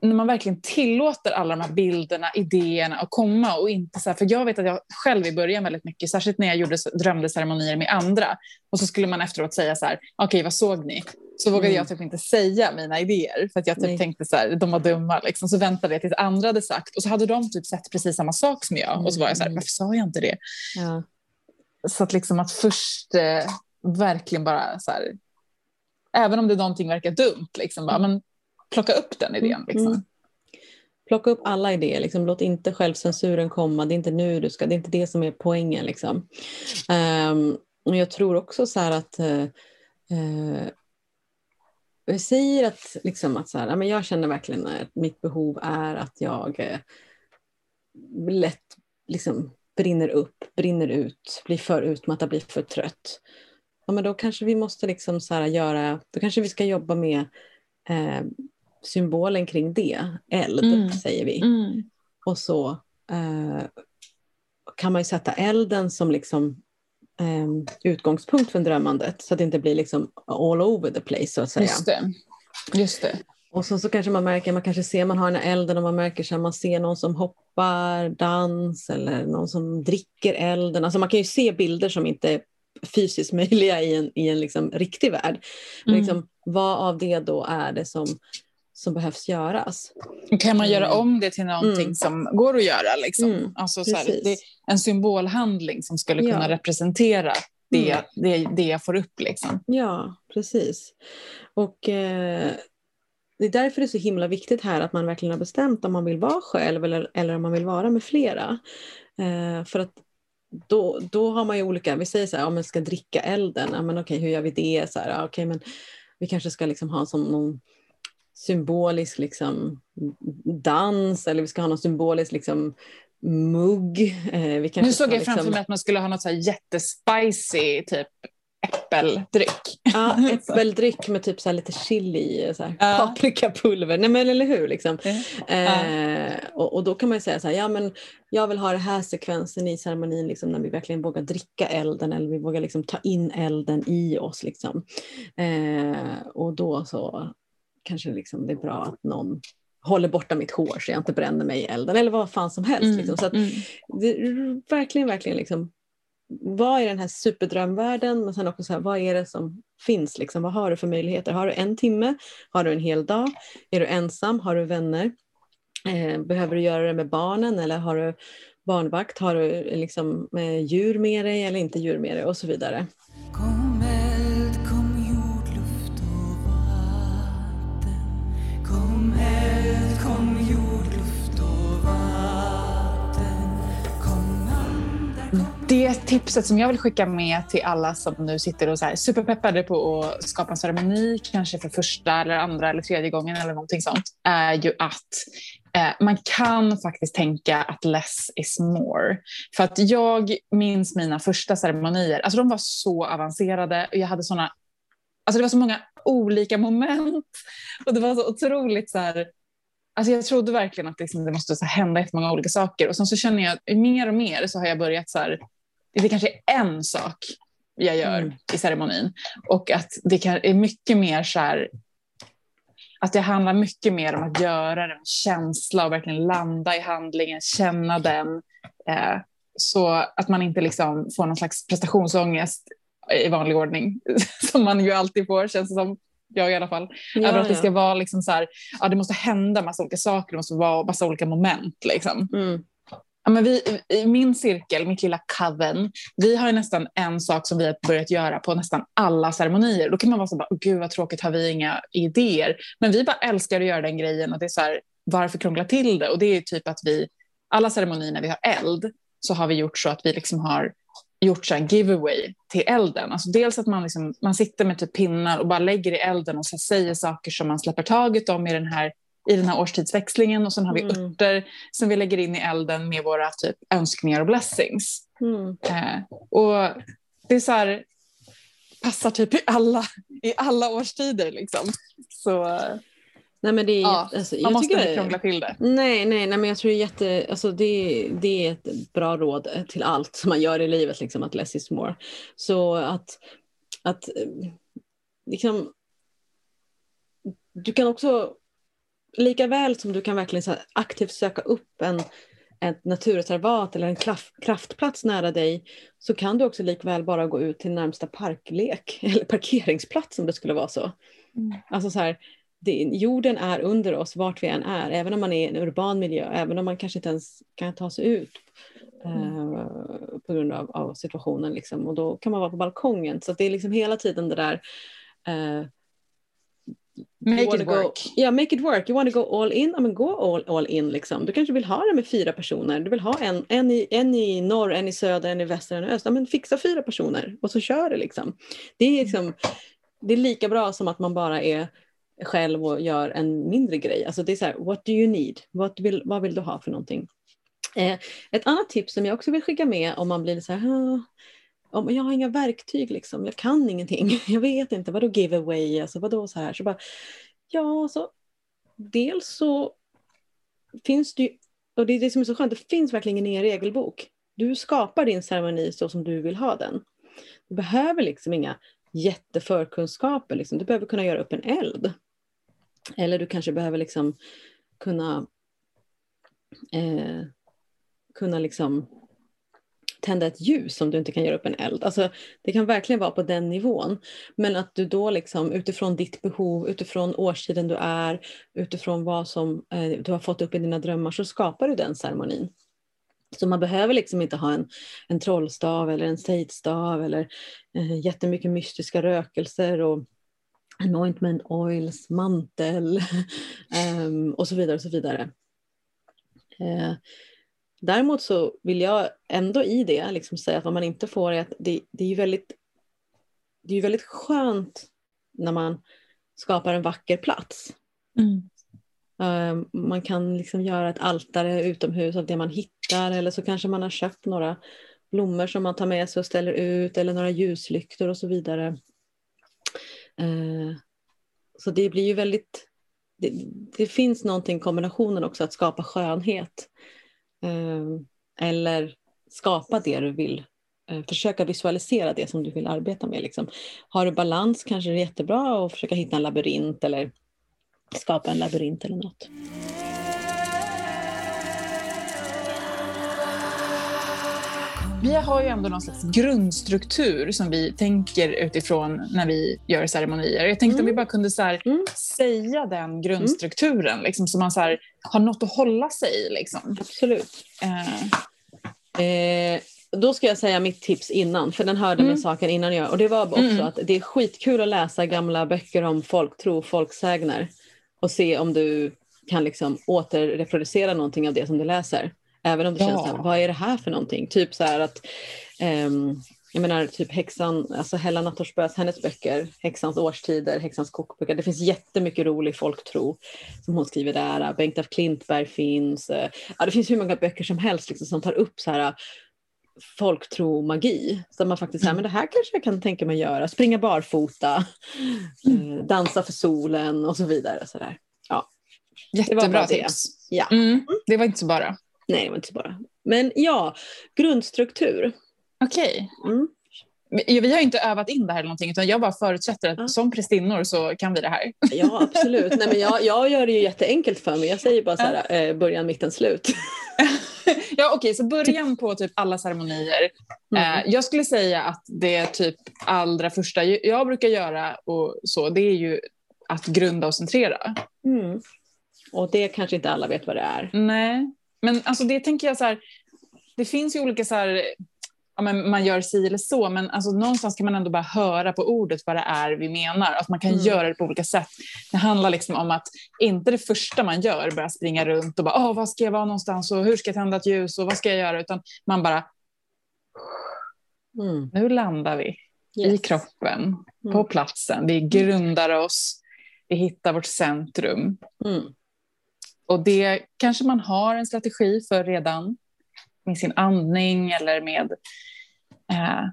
när man verkligen tillåter alla de här bilderna, idéerna att komma och inte så här, för jag vet att jag själv i början väldigt mycket, särskilt när jag gjorde drömde ceremonier med andra och så skulle man efteråt säga så här, okej okay, vad såg ni? Så vågade mm. jag typ inte säga mina idéer för att jag typ tänkte så här, de var dumma liksom. Så väntade jag tills andra hade sagt och så hade de typ sett precis samma sak som jag mm. och så var jag så här, mm. varför sa jag inte det? Ja. Så att liksom att först eh, verkligen bara så här, även om det någonting verkar dumt, liksom bara, men plocka upp den idén. Mm, liksom. Mm. Plocka upp alla idéer, liksom. låt inte självcensuren komma, det är inte nu du ska, det är inte det som är poängen. Liksom. Um, och jag tror också så här att uh, uh, jag säger att, liksom, att så här, men jag känner verkligen att mitt behov är att jag uh, lätt liksom, brinner upp, brinner ut, blir för utmattad, blir för trött. Ja, men då kanske vi måste liksom så här göra, då kanske vi ska jobba med eh, symbolen kring det, eld mm. säger vi. Mm. Och så eh, kan man ju sätta elden som liksom eh, utgångspunkt för drömmandet så att det inte blir liksom all over the place så att säga. Just det. Just det. Och så, så kanske man märker, man kanske ser man har den här elden och man märker att man ser någon som hoppar dans eller någon som dricker elden. Alltså man kan ju se bilder som inte är fysiskt möjliga i en, i en liksom riktig värld. Men mm. liksom, vad av det då är det som som behövs göras. Kan man göra mm. om det till någonting mm. som går att göra? Liksom? Mm, alltså, så här, det en symbolhandling som skulle kunna ja. representera det, mm. det, det jag får upp. Liksom. Ja, precis. Och eh, det är därför det är så himla viktigt här att man verkligen har bestämt om man vill vara själv eller, eller om man vill vara med flera. Eh, för att då, då har man ju olika, vi säger så här, om man ska dricka elden, ja, men okej, hur gör vi det? Så här, ja, okej, men vi kanske ska liksom ha som någon symbolisk liksom, dans eller vi ska ha någon symbolisk liksom, mugg. Eh, vi nu såg jag liksom... framför mig att man skulle ha något så här jättespicy typ äppeldryck. Ja, äppeldryck med typ så lite chili, så här, ja. paprikapulver. Nej men eller hur liksom. Ja. Eh, och, och, då kan man ju säga så här, ja men jag vill ha den här sekvensen i ceremonin liksom, när vi verkligen vågar dricka elden eller vi vågar liksom ta in elden i oss. Liksom. Eh, och då så kanske liksom det är bra att någon håller borta mitt hår så jag inte bränner mig i elden eller vad fan som helst. Mm, liksom. Så att mm. det, verkligen, verkligen liksom, vad är den här superdrömvärlden men sen också så här, vad är det som finns? Liksom? Vad har du för möjligheter? Har du en timme? Har du en hel dag? Är du ensam? Har du vänner? Eh, behöver du göra det med barnen eller har du barnvakt? Har du liksom, eh, djur med dig eller inte djur med dig? Och så vidare. Det tipset som jag vill skicka med till alla som nu sitter och så här superpeppade på att skapa en ceremoni, kanske för första eller andra eller tredje gången eller någonting sånt, är ju att eh, man kan faktiskt tänka att less is more. För att jag minns mina första ceremonier, alltså de var så avancerade och jag hade såna, alltså det var så många olika moment och det var så otroligt så här, Alltså jag trodde verkligen att liksom det måste så hända jättemånga olika saker och sen så känner jag mer och mer så har jag börjat så här, det kanske är en sak jag gör mm. i ceremonin och att det kan, är mycket mer så här, att det handlar mycket mer om att göra en känsla och verkligen landa i handlingen, känna den. Eh, så att man inte liksom får någon slags prestationsångest i vanlig ordning, som man ju alltid får, känns det som. Jag i alla fall. Ja, Över att det ska vara liksom så här, ja, det måste hända massa olika saker, det måste vara massa olika moment. Liksom. Mm. Ja, men vi, I min cirkel, mitt lilla coven, vi har nästan en sak som vi har börjat göra på nästan alla ceremonier. Då kan man vara så bara, gud vad tråkigt, har vi inga idéer? Men vi bara älskar att göra den grejen och det är så här, varför krångla till det? Och det är typ att vi, alla ceremonier när vi har eld, så har vi gjort så att vi liksom har gjort så här giveaway till elden. Alltså dels att man, liksom, man sitter med typ pinnar och bara lägger i elden och så säger saker som man släpper taget om i den här i den här årstidsväxlingen och sen har vi mm. örter som vi lägger in i elden med våra typ önskningar och blessings. Mm. Eh, och det är så här, passar typ i alla, i alla årstider liksom. Så Nej, men det är, ja, alltså, man måste inte krångla till det. Nej, nej, nej, men jag tror det är, jätte, alltså, det, det är ett bra råd till allt som man gör i livet, liksom, att less is more. Så att, att liksom, du kan också, lika väl som du kan verkligen så aktivt söka upp en, ett naturreservat eller en kraftplats nära dig så kan du också likväl bara gå ut till närmsta parklek eller parkeringsplats om det skulle vara så. Mm. Alltså så här, det, jorden är under oss vart vi än är, även om man är i en urban miljö, även om man kanske inte ens kan ta sig ut eh, på grund av, av, situationen. Liksom. Och då kan man vara på balkongen. Så det är liksom hela tiden det där eh, Make it work. Ja, yeah, make it work. You want to go all in? Ja, men gå all, all in. Liksom. Du kanske vill ha det med fyra personer. Du vill ha en, en, i, en i norr, en i söder, en i väster, en i öst. Ja, men fixa fyra personer och så kör det. Liksom. Det, är liksom, det är lika bra som att man bara är själv och gör en mindre grej. Alltså det är så här, what do you need? What vill, vad vill du ha för någonting? Eh, ett annat tips som jag också vill skicka med om man blir så här, ah, om jag har inga verktyg liksom, jag kan ingenting, jag vet inte, vadå giveaway, alltså vadå så här, så bara, ja, så dels så finns det ju, och det är det som är så skönt, det finns verkligen ingen regelbok. Du skapar din ceremoni så som du vill ha den. Du behöver liksom inga jätteförkunskaper, liksom. du behöver kunna göra upp en eld. Eller du kanske behöver liksom kunna, eh, kunna liksom tända ett ljus om du inte kan göra upp en eld. Alltså, det kan verkligen vara på den nivån. Men att du då liksom, utifrån ditt behov, utifrån årstiden du är, utifrån vad som eh, du har fått upp i dina drömmar så skapar du den ceremonin. Så man behöver liksom inte ha en, en trollstav eller en sejdstav eller eh, jättemycket mystiska rökelser och anointment oils, mantel um, och så vidare. Och så vidare. Eh, däremot så vill jag ändå i det liksom säga att vad man inte får är att det, det är ju väldigt, det är väldigt skönt när man skapar en vacker plats. Mm. Um, man kan liksom göra ett altare utomhus av det man hittar eller så kanske man har köpt några blommor som man tar med sig och ställer ut eller några ljuslyktor och så vidare. Eh, så det blir ju väldigt... Det, det, finns någonting i kombinationen också att skapa skönhet. Ehm, eller skapa det du vill. Eh, försöka visualisera det som du vill arbeta med. Liksom. Har du balans kanske det är jättebra att försöka hitta en labyrint eller skapa en labyrint eller något. Vi har ju ändå någon slags grundstruktur som vi tänker utifrån när vi gör ceremonier. Jag tänkte mm. om vi mm. bara kunde så mm. säga den grundstrukturen mm. liksom, så man så här, har något att hålla sig i. Liksom. Absolut. Eh. Eh, då ska jag säga mitt tips innan, för den hörde mm. med saken innan jag. Och det var också mm. att det är skitkul att läsa gamla böcker om folktro och folksägner och se om du kan liksom återreproducera någonting av det som du läser. Även om det ja. känns så här, vad är det här för någonting? Typ så här att um, jag menar typ häxan, alltså Hella Nattorsbös, hennes böcker, Häxans årstider, Häxans kokböcker. Det finns jättemycket rolig folktro som hon skriver där. Bengt af Klintberg finns. Ja, det finns hur många böcker som helst liksom, som tar upp så här folktro magi. Så man faktiskt säger, mm. men det här kanske jag kan tänka mig göra. Springa barfota, mm. eh, dansa för solen och så vidare. Så där. Ja. Jättebra tips. Ja. Mm. Det var inte så bara. Nej, det var inte så bara. Men ja, grundstruktur. Okej. Okay. Mm. Vi har inte övat in det här eller någonting utan jag bara förutsätter att ja. som prästinnor så kan vi det här. Ja absolut. Nej, men jag, jag gör det ju jätteenkelt för mig. Jag säger bara så här, eh, början, mitten, slut. ja okej, okay, så början på typ alla ceremonier. Mm. Eh, jag skulle säga att det typ allra första jag brukar göra och så, det är ju att grunda och centrera. Mm. Och det kanske inte alla vet vad det är. Nej. Men alltså det tänker jag så här, det finns ju olika så här, ja, men man gör si eller så, men alltså någonstans kan man ändå bara höra på ordet vad det är vi menar. Att man kan mm. göra det på olika sätt. Det handlar liksom om att inte det första man gör börja springa runt och bara, Åh, vad ska jag vara någonstans och hur ska jag tända ett ljus och vad ska jag göra, utan man bara Mm. Nu landar vi i Yes. kroppen, på Mm. platsen. Vi grundar oss, vi hittar vårt centrum. Och det kanske man har en strategi för redan med sin andning eller med eh,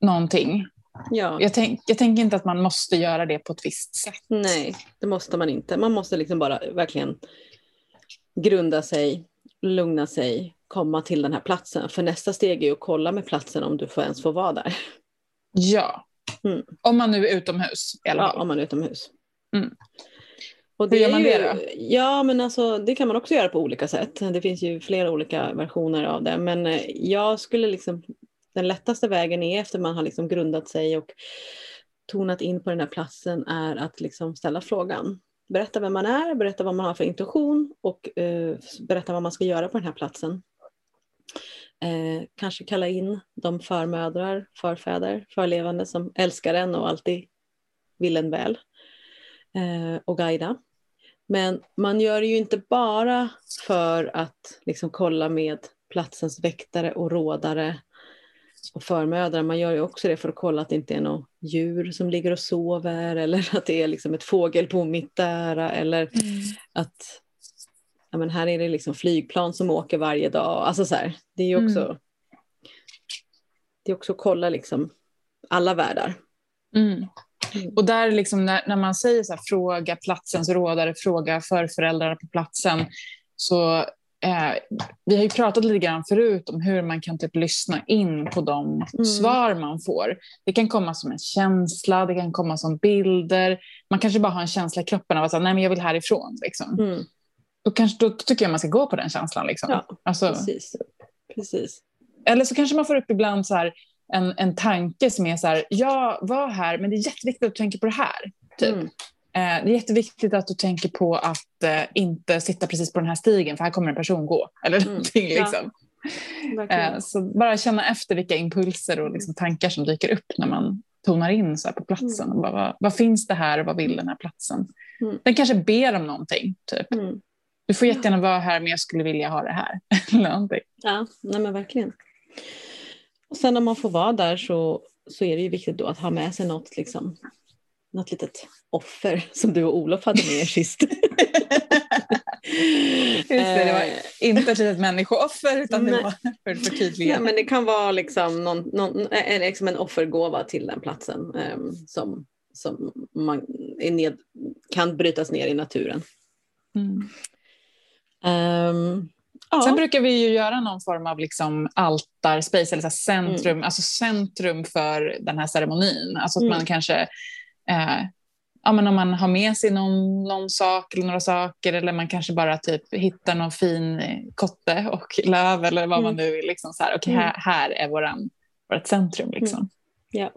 någonting. Ja. Jag, tänk, jag tänker inte att man måste göra det på ett visst sätt. Nej, det måste man inte. Man måste liksom bara verkligen grunda sig, lugna sig, komma till den här platsen. För nästa steg är att kolla med platsen om du får ens får vara där. Ja, Mm. om man nu är utomhus i alla Ja, om man är utomhus. Mm. Och Hur gör man det då? Ja, men alltså, det kan man också göra på olika sätt. Det finns ju flera olika versioner av det. Men eh, jag skulle liksom, den lättaste vägen är efter man har liksom grundat sig och tonat in på den här platsen är att liksom ställa frågan. Berätta vem man är, berätta vad man har för intuition och eh, berätta vad man ska göra på den här platsen. Eh, kanske kalla in de förmödrar, förfäder, förlevande som älskar en och alltid vill en väl eh, och guida. Men man gör det ju inte bara för att liksom kolla med platsens väktare och rådare och förmödrar. Man gör ju också det för att kolla att det inte är något djur som ligger och sover eller att det är liksom ett fågelbo mitt där eller att ja, men här är det liksom flygplan som åker varje dag. Alltså så här, det är ju också, det är också att kolla liksom alla världar. Mm. Och där liksom när, när man säger så här, fråga platsens rådare, fråga förföräldrarna på platsen, så eh, vi har ju pratat lite grann förut om hur man kan typ lyssna in på de Mm. svar man får. Det kan komma som en känsla, det kan komma som bilder. Man kanske bara har en känsla i kroppen av att nej men jag vill härifrån. Liksom. Mm. Då, kanske, då tycker jag man ska gå på den känslan. Liksom. Ja, alltså, Precis. Precis. eller så kanske man får upp ibland så här, en, en tanke som är så här, ja, var här, men det är jätteviktigt att du tänker på det här. Typ. Mm. Eh, det är jätteviktigt att du tänker på att eh, inte sitta precis på den här stigen, för här kommer en person gå. Eller Mm. någonting, liksom. Eh, så bara känna efter vilka impulser och liksom, tankar som dyker upp när man tonar in så på platsen. Och bara, vad, vad finns det här och vad vill den här platsen? Mm. Den kanske ber om någonting. Typ. Mm. Du får jättegärna vara här, men jag skulle vilja ha det här. Eller någonting. Ja, nej men verkligen. Och sen när man får vara där så, så är det ju viktigt då att ha med sig något, liksom, något litet offer som du och Olof hade med er sist. Just det, det var Eh, inte ett litet människooffer, utan det var för att förtydliga. Ja, men det kan vara liksom, någon, någon, eh, liksom en offergåva till den platsen ehm, som, som man ned, kan brytas ner i naturen. Mm. Ehm, ja. Sen brukar vi ju göra någon form av liksom altarspace, eller så centrum, alltså centrum för den här ceremonin. Alltså att Mm. man kanske, eh, ja, men om man har med sig någon, någon sak eller några saker, eller man kanske bara typ hittar någon fin kotte och löv eller vad man Mm. nu vill. Liksom så här, okay, Mm. här, här är våran, vårt centrum. Liksom. Ja.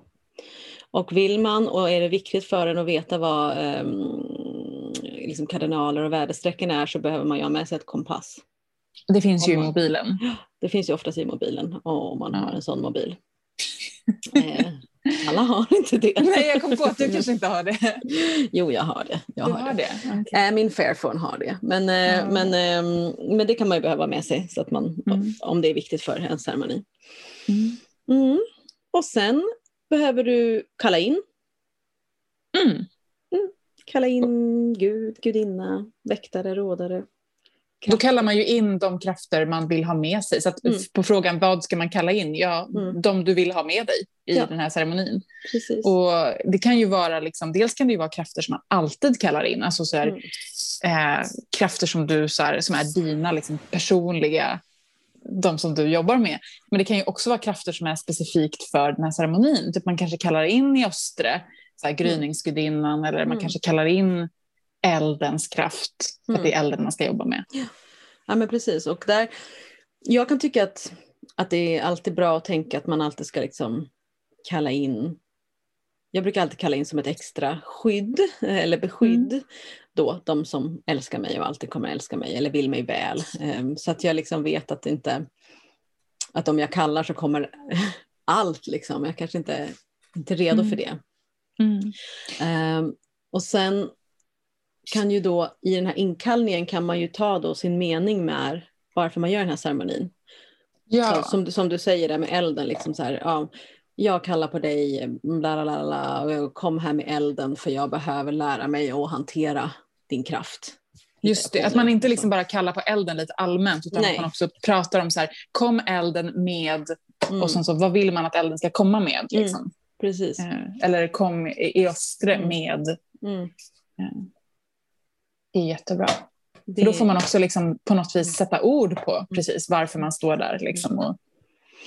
Och vill man och är det viktigt för en att veta vad ehm, liksom kardinaler och väderstrecken är så behöver man ju ha med sig ett kompass. Det finns ju i mobilen. Det finns ju oftast i mobilen om man Ja. har en sån mobil. eh, alla har inte det. Nej, jag kom på att du kanske inte har det. Jo, jag har det. Jag Du har har det. det? Okej. Eh, min Fairphone har det. Men, eh, Ja. men, ehm, men det kan man ju behöva med sig så att man, Mm. om det är viktigt för en ceremoni. Mm. Mm. Och sen behöver du kalla in Mm. Kalla in Gud, gudinna, väktare, rådare. Då kallar man ju in de krafter man vill ha med sig. Så Mm. på frågan vad ska man kalla in? Ja, Mm. de du vill ha med dig i Ja. den här ceremonin. Precis. Och det kan ju vara, liksom, dels kan det ju vara krafter som man alltid kallar in. Alltså så här, Mm. eh, krafter som, du, så här, som är dina liksom, personliga, de som du jobbar med. Men det kan ju också vara krafter som är specifikt för den här ceremonin. Typ man kanske kallar in i östre, så här, gryningsgudinnan, eller man Mm. kanske kallar in eldens kraft, för att Mm. det är elden man ska jobba med. Ja men precis. Och där, jag kan tycka att, att det är alltid bra att tänka att man alltid ska liksom kalla in jag brukar alltid kalla in som ett extra skydd eh, eller beskydd då de som älskar mig och alltid kommer älska mig eller vill mig väl. Ehm, Så att jag liksom vet att inte att om jag kallar så kommer allt liksom. Jag kanske inte inte är redo Mm. för det. Ehm, och sen kan ju då i den här inkallningen kan man ju ta då sin mening med varför man gör den här ceremonin. Ja. Så, som, du- som du säger där med elden, liksom så här, ja, jag kallar på dig, bla, bla, bla, och jag kom här med elden för jag behöver lära mig att hantera din kraft. Just det, att man inte liksom bara kallar på elden lite allmänt utan Nej. att man också pratar om så här, kom elden med Mm, och sen så vad vill man att elden ska komma med? Liksom. precis. Eh, eller kom i östre Mm. med. Mm. Det är jättebra. Det, För då får man också liksom på något vis sätta ord på precis varför man står där liksom, och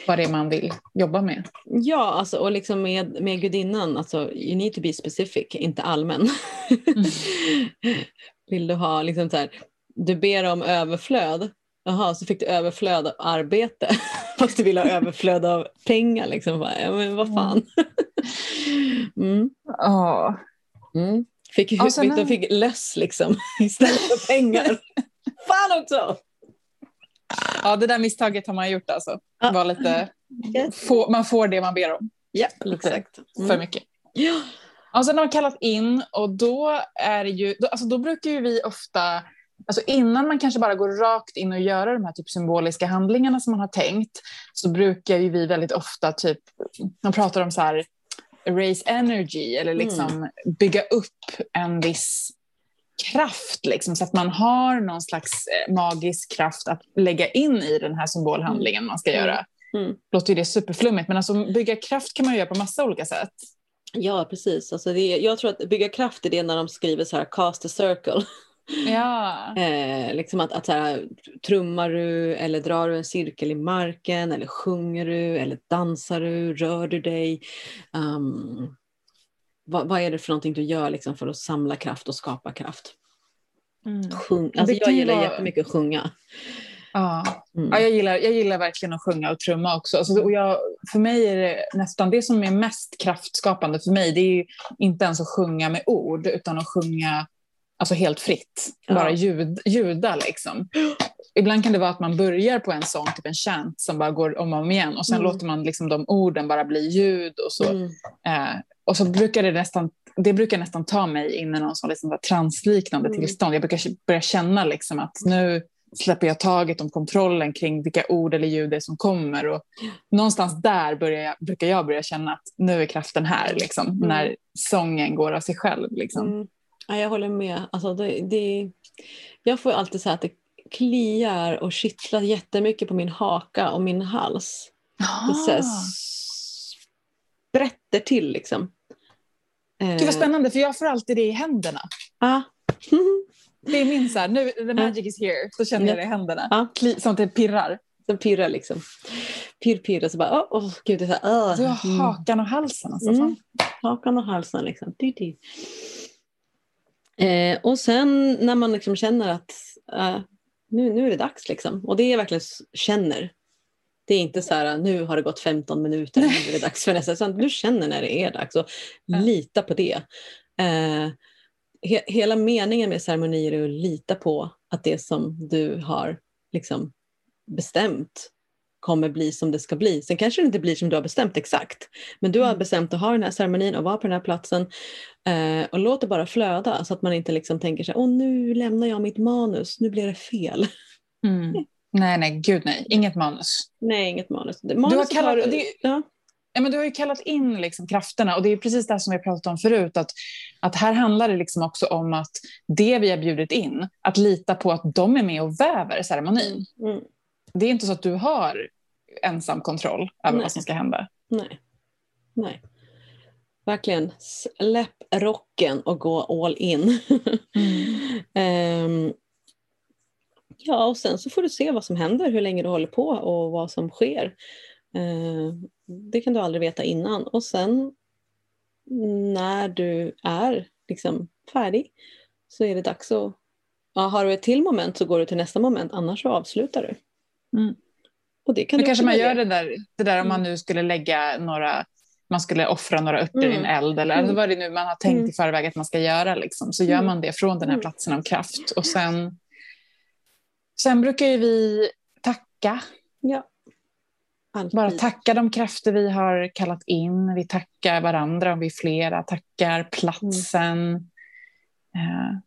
vad det är man vill jobba med. Ja, alltså, och liksom med, med gudinnan, alltså, you need to be specific, inte allmän. Vill du ha liksom så här, du ber om överflöd, jaha, så fick du överflöd av arbete, fast du vill ha överflöd av pengar. Liksom. Ja, men vad fan. Mm. Ja. Mm. Fick, Ja, sen de fick less liksom, istället för pengar. fan också! ja, det där misstaget har man gjort alltså. Ja. Var lite, Yes. få, man får det man ber om. Ja, Lite exakt. för Mm. mycket. Ja. Och sen har man kallat in och då är ju, då, alltså då brukar ju vi ofta, alltså innan man kanske bara går rakt in och gör de här typ symboliska handlingarna som man har tänkt, så brukar ju vi väldigt ofta typ, man pratar om så här, raise energy eller liksom bygga upp en viss kraft liksom, så att man har någon slags eh, magisk kraft att lägga in i den här symbolhandlingen man ska Mm. göra. Mm. Låter ju det superflummigt, men alltså bygga kraft kan man göra på massa olika sätt. Ja, precis. Alltså det jag tror att bygga kraft är det när de skriver så här cast a circle. Ja. Eh, liksom att, att så här, trummar du eller drar du en cirkel i marken eller sjunger du eller dansar du, rör du dig? Um, vad, vad är det för någonting du gör liksom för att samla kraft och skapa kraft? Mm. Sjung, alltså jag gillar vara- jättemycket att sjunga. Ja. Mm. Ja, jag, gillar, jag gillar verkligen att sjunga och trumma också. Alltså, och jag, för mig är det nästan det som är mest kraftskapande för mig. Det är inte ens att sjunga med ord utan att sjunga alltså, helt fritt. Ja. Bara ljud, ljuda liksom. Ibland kan det vara att man börjar på en sång, typ en chant som bara går om och om igen och sen Mm. låter man liksom de orden bara bli ljud och så, Mm. eh, och så brukar det nästan det brukar nästan ta mig in i någon sån liksom transliknande Mm. tillstånd. Jag brukar börja känna liksom att nu släpper jag taget om kontrollen kring vilka ord eller ljud det är som kommer. Och någonstans där börjar jag, brukar jag börja känna att nu är kraften här, liksom, Mm. när sången går av sig själv. Liksom. Ja, jag håller med. Alltså det, det, jag får alltid säga att det kliar och kittlar jättemycket på min haka och min hals. Det så här Ah. sprätter till liksom. Eh, Gud vad spännande, för jag får alltid det i händerna. Ah. Det är min så här, nu, the magic is here, så känner jag det i händerna. Kli, som att det pirrar. Den pirrar liksom. Pirr, pirr och så bara, åh oh, gud, det är så här, Du uh, har hakan och halsen. Alltså. Mm. Hakan och halsen liksom. Dy, dy. Eh, och sen när man liksom känner att eh, nu, nu är det dags liksom. Och det är verkligen känner. Det är inte så här nu har det gått 15 minuter, nu är det dags för nästa. Utan du känner när det är dags och Ja. lita på det. Eh, he, hela meningen med ceremonier är att lita på att det som du har liksom bestämt kommer bli som det ska bli. Sen kanske det inte blir som du har bestämt exakt. Men du har Mm. bestämt att ha den här ceremonin och vara på den här platsen. Eh, och låt det bara flöda så att man inte liksom tänker sig åh nu lämnar jag mitt manus, nu blir det fel. Mm. Nej, nej, gud nej. Inget manus. Nej, inget manus. Det- Manuset kallat- har, det- ja, Ja, men du har ju kallat in liksom krafterna och det är precis det som vi har pratat om förut. Att, att här handlar det liksom också om att det vi har bjudit in, att lita på att de är med och väver ceremonin. mm, Det är inte så att du har ensam kontroll över Nej. vad som ska hända. nej. nej. Verkligen, släpp rocken och gå all in. Ehm, ja, och sen så får du se vad som händer, hur länge du håller på och vad som sker. Ehm, det kan du aldrig veta innan. Och sen när du är liksom färdig så är det dags att... Ja, har du ett till moment så går du till nästa moment, annars så avslutar du. Mm. Och det kan kanske man gör det där, det där om man nu skulle lägga några man skulle offra några örter i en Mm. eld eller Mm. alltså vad det nu man har tänkt Mm. i förväg att man ska göra. Liksom. Så gör Mm. man det från den här Mm. platsen av kraft. Och sen, sen brukar ju vi tacka Ja. Alltid. Bara tacka de krafter vi har kallat in. Vi tackar varandra om vi är flera. Tackar platsen. Eh,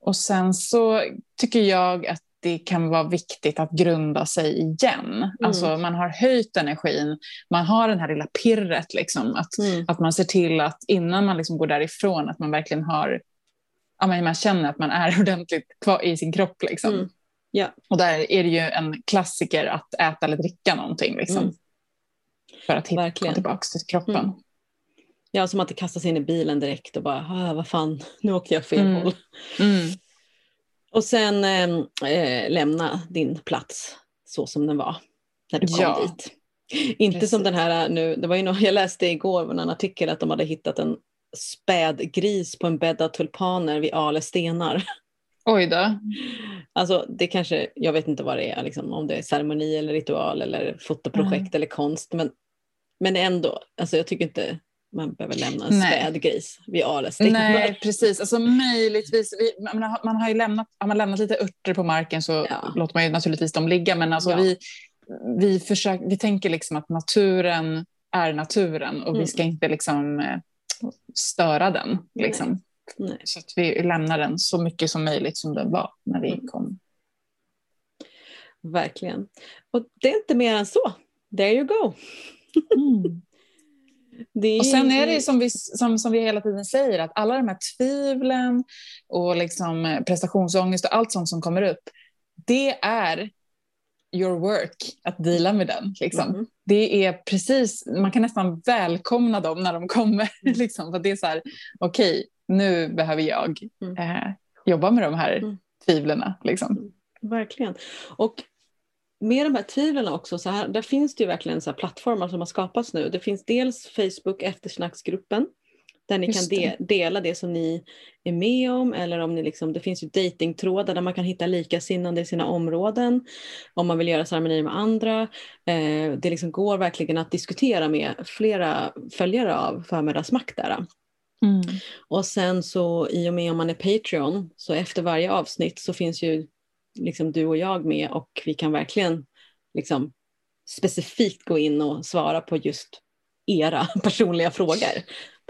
och sen så tycker jag att det kan vara viktigt att grunda sig igen. Mm. Alltså man har höjt energin, man har den här lilla pirret, liksom, att, mm. att man ser till att innan man liksom går därifrån att man verkligen har, ja, men man känner att man är ordentligt kvar i sin kropp. Liksom. Mm. Ja. Och där är det ju en klassiker att äta eller dricka någonting. Liksom, mm. För att hitta tillbaka till kroppen. Mm. Ja, som att det kastas in i bilen direkt och bara, ah, vad fan, nu åkte jag fel håll. Och sen eh, eh, lämna din plats så som den var när du kom ja. dit. Inte Precis. som den här nu, det var ju något, jag läste igår en artikel att de hade hittat en späd gris på en bädd av tulpaner vid Ale stenar. Oj då. Alltså det kanske, jag vet inte vad det är, liksom, om det är ceremoni eller ritual eller fotoprojekt mm. eller konst, men, men ändå, alltså jag tycker inte man behöver lämna en späd gris vid Alestenar. Nej, precis. Alltså, möjligtvis, vi, man, har, man har ju lämnat, har man lämnat lite örter på marken så ja. låter man ju naturligtvis dem ligga. Men alltså, ja. vi, vi, försök, vi tänker liksom att naturen är naturen och mm. vi ska inte liksom, eh, störa den. Liksom. Nej. Nej. Så att vi lämnar den så mycket som möjligt som den var när vi mm. kom. Verkligen. Och det är inte mer än så. There you go. Mm. Det... Och sen är det som vi, som, som vi hela tiden säger, att alla de här tvivlen och liksom prestationsångest och allt sånt som kommer upp, det är your work att dela med den. Liksom. Mm. Det är precis, man kan nästan välkomna dem när de kommer. Mm. Liksom, för det är så här, okej, okay, nu behöver jag mm. eh, jobba med de här mm. tvivlen. Liksom. Mm. Verkligen. Och med de här tvivlen också, så här, där finns det ju verkligen så plattformar som har skapats nu. Det finns dels Facebook eftersnacksgruppen där ni Just kan de dela det som ni är med om eller om ni liksom, det finns ju datingtrådar där man kan hitta likasinnande i sina områden om man vill göra ceremonier med andra. Eh, det liksom går verkligen att diskutera med flera följare av förmiddagsmakt där. Mm. Och sen så i och med om man är Patreon så efter varje avsnitt så finns ju liksom du och jag med och vi kan verkligen liksom specifikt gå in och svara på just era personliga frågor.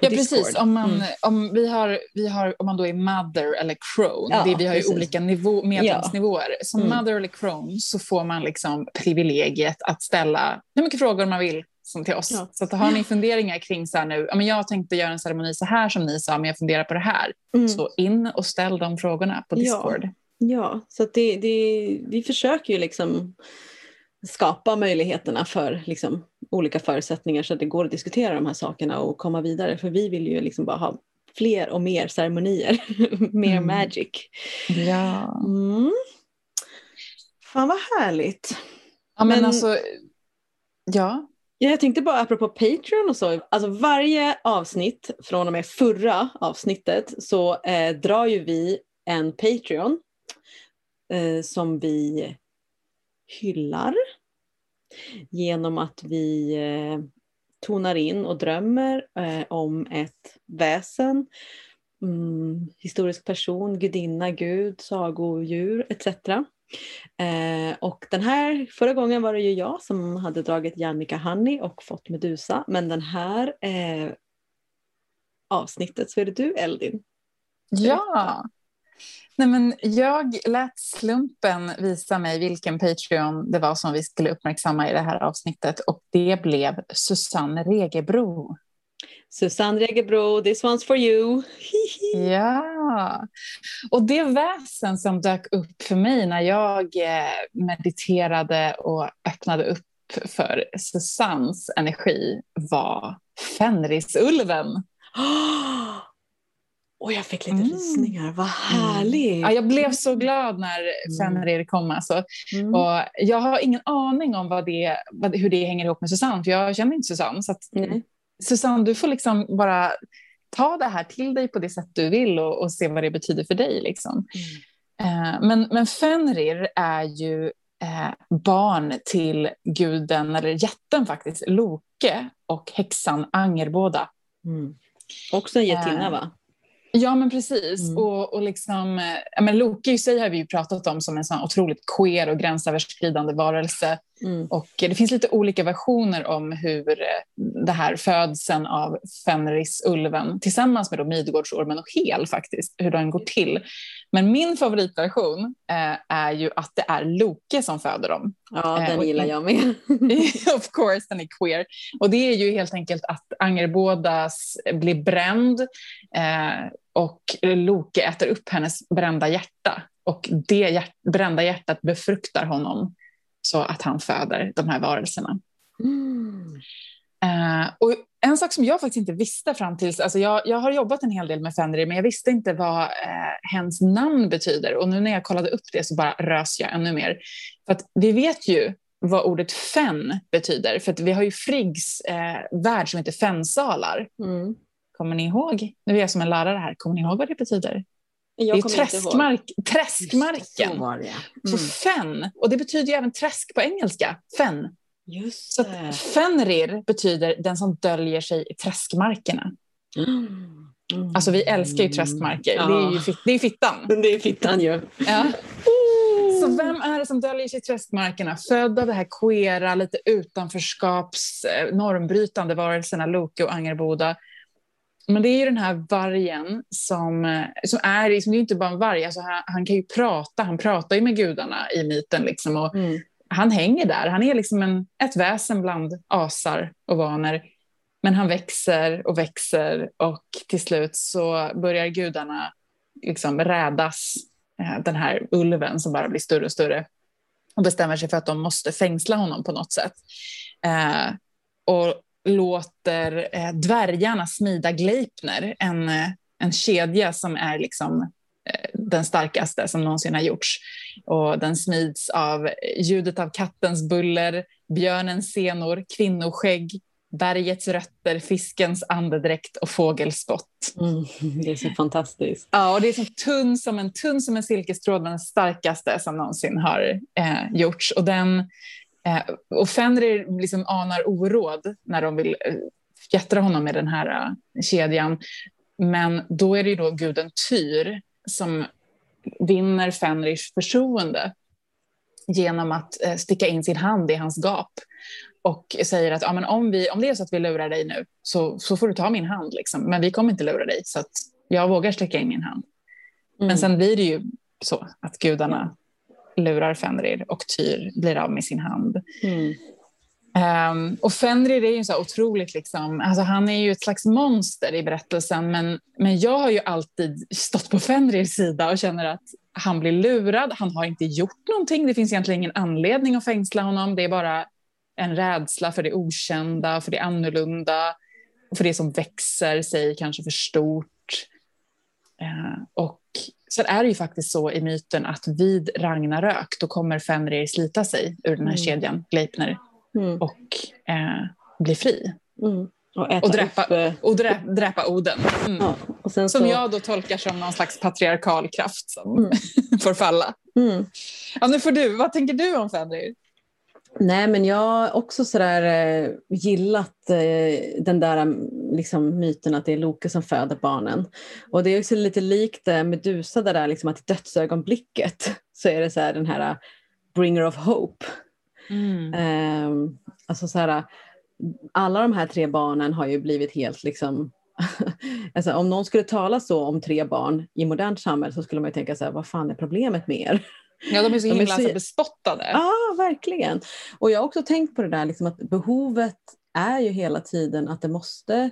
Ja precis, om man, mm. om vi har, vi har, om man då är mother eller crone, ja, det, vi har ju olika nivå, medlemsnivåer. Ja. Som mm. mother eller crone så får man liksom privilegiet att ställa hur mycket frågor man vill som till oss. Ja. Så att har ni funderingar kring så här nu, men jag tänkte göra en ceremoni så här som ni sa, men jag funderar på det här. Mm. Så in och ställ de frågorna på Discord. Ja, så det, det, vi försöker ju liksom skapa möjligheterna för liksom olika förutsättningar så att det går att diskutera de här sakerna och komma vidare. För vi vill ju liksom bara ha fler och mer ceremonier, mer mm. magic. Ja. Mm. Fan vad härligt. Ja men, men alltså, ja. Jag tänkte bara apropå Patreon och så, alltså varje avsnitt från och med förra avsnittet så eh, drar ju vi en Patreon eh, som vi hyllar genom att vi eh, tonar in och drömmer eh, om ett väsen, mm, historisk person, gudinna, gud, sagodjur etc. Eh, och den här, förra gången var det ju jag som hade dragit Jannica Honey och fått Medusa, men den här eh, avsnittet så är det du Eldin. Ja, Nej, men jag lät slumpen visa mig vilken Patreon det var som vi skulle uppmärksamma i det här avsnittet och det blev Susanne Regebro. Susanne Regebro, this one's for you. ja, och det väsen som dök upp för mig när jag eh, mediterade och öppnade upp för Susannes energi var Fenrisulven. Och jag fick lite mm. rysningar, vad härligt! Mm. Ja, jag blev så glad när Fenrir kom. Alltså. Mm. Och jag har ingen aning om vad det, vad, hur det hänger ihop med Susanne, för jag känner inte Susanne. Så att, mm. Susanne, du får liksom bara ta det här till dig på det sätt du vill och, och se vad det betyder för dig. Liksom. Mm. Eh, men, men Fenrir är ju eh, barn till guden, eller jätten faktiskt, Loke och häxan Angerboda. Mm. Också en jättinna, eh, va? Ja, men precis. Mm. Och, och liksom, men Loki i sig har vi ju pratat om som en sån otroligt queer och gränsöverskridande varelse. Mm. Och det finns lite olika versioner om hur eh, det här födseln av Fenrisulven tillsammans med då Midgårdsormen och Hel faktiskt, hur den går till. Men min favoritversion eh, är ju att det är Loke som föder dem. Ja, Eh, den gillar jag med. of course, den är queer. Och det är ju helt enkelt att Angerbodas blir bränd eh, och Loke äter upp hennes brända hjärta. Och det hjärt- brända hjärtat befruktar honom så att han föder de här varelserna. Mm. Eh, och en sak som jag faktiskt inte visste fram tills, alltså jag, jag har jobbat en hel del med Fenrir, men jag visste inte vad eh, hens namn betyder. Och nu när jag kollade upp det så bara rös jag ännu mer. För att vi vet ju vad ordet fen betyder, för att vi har ju Friggs eh, värld som heter fensalar. Mm. Kommer ni ihåg? Nu är jag som en lärare här. Kommer ni ihåg vad det betyder? Jag det är ju träskmark, det, träskmarken. Så det. Så Mm. fen, och det betyder ju även träsk på engelska. Fen. Just Så det. att Fenrir betyder den som döljer sig i träskmarkerna. Mm. Mm. Alltså vi älskar ju träskmarker. Ja. Det är ju fit- det är fittan. Det är fittan ju. Ja. Så vem är det som döljer sig i träskmarkerna? Född av det här queera, lite utanförskaps, eh, normbrytande varelserna Loke och Angerboda. Men det är ju den här vargen som, eh, som är, liksom, det är inte bara en varg, alltså han, han kan ju prata, han pratar ju med gudarna i myten liksom och Mm han hänger där. Han är liksom en, ett väsen bland asar och vaner. Men han växer och växer och till slut så börjar gudarna liksom rädas eh, den här ulven som bara blir större och större och bestämmer sig för att de måste fängsla honom på något sätt. Eh, och låter eh, dvärgarna smida Gleipner, en, eh, en kedja som är liksom den starkaste som någonsin har gjorts. Och den smids av ljudet av kattens buller, björnens senor, kvinnoskägg, bergets rötter, fiskens andedräkt och fågelspott. Mm. Det är så fantastiskt. Ja, och det är så tunn som en, tunn som en silkestråd, den starkaste som någonsin har eh, gjorts. Och, den, eh, och Fenrir liksom anar oråd när de vill eh, fjättra honom med den här eh, kedjan. Men då är det ju då guden Tyr som vinner Fenrirs förtroende genom att eh, sticka in sin hand i hans gap och säger att ja, men om, vi, om det är så att vi lurar dig nu så, så får du ta min hand, liksom. men vi kommer inte lura dig så att jag vågar sticka in min hand. Mm. Men sen blir det ju så att gudarna lurar Fenrir och Tyr blir av med sin hand. Mm. Ehm, och Fenrir är ju så otroligt, liksom, alltså han är ju ett slags monster i berättelsen men, men jag har ju alltid stått på Fenrirs sida och känner att han blir lurad, han har inte gjort någonting, det finns egentligen ingen anledning att fängsla honom, det är bara en rädsla för det okända, för det annorlunda och för det som växer sig kanske för stort. Eh, och sen är det ju faktiskt så i myten att vid Ragnarök då kommer Fenrir slita sig ur den här Mm. kedjan, Gleipner, Mm. och eh, bli fri. Mm. Och, äta Och dräpa- upp, eh, Och drä, dräpa Oden. Mm. ja. och sen Som så, jag då tolkar som någon slags patriarkal kraft som Mm. får falla. Mm. Ja, nu får du, vad tänker du om Fenrir? Nej, men jag har också sådär eh, gillat eh, den där mm, liksom, myten att det är Loke som föder barnen. Och det är också lite likt Medusa där liksom, att i dödsögonblicket så är det så här den här bringer of hope. Ehm, alltså så här, alla de här tre barnen har ju blivit helt liksom Alltså, om någon skulle tala så om tre barn i modernt samhälle så skulle man ju tänka så här, vad fan är problemet med er? Ja, de är så De är himla så- så... bespottade. Ja, verkligen. Och jag har också tänkt på det där liksom att behovet är ju hela tiden att det måste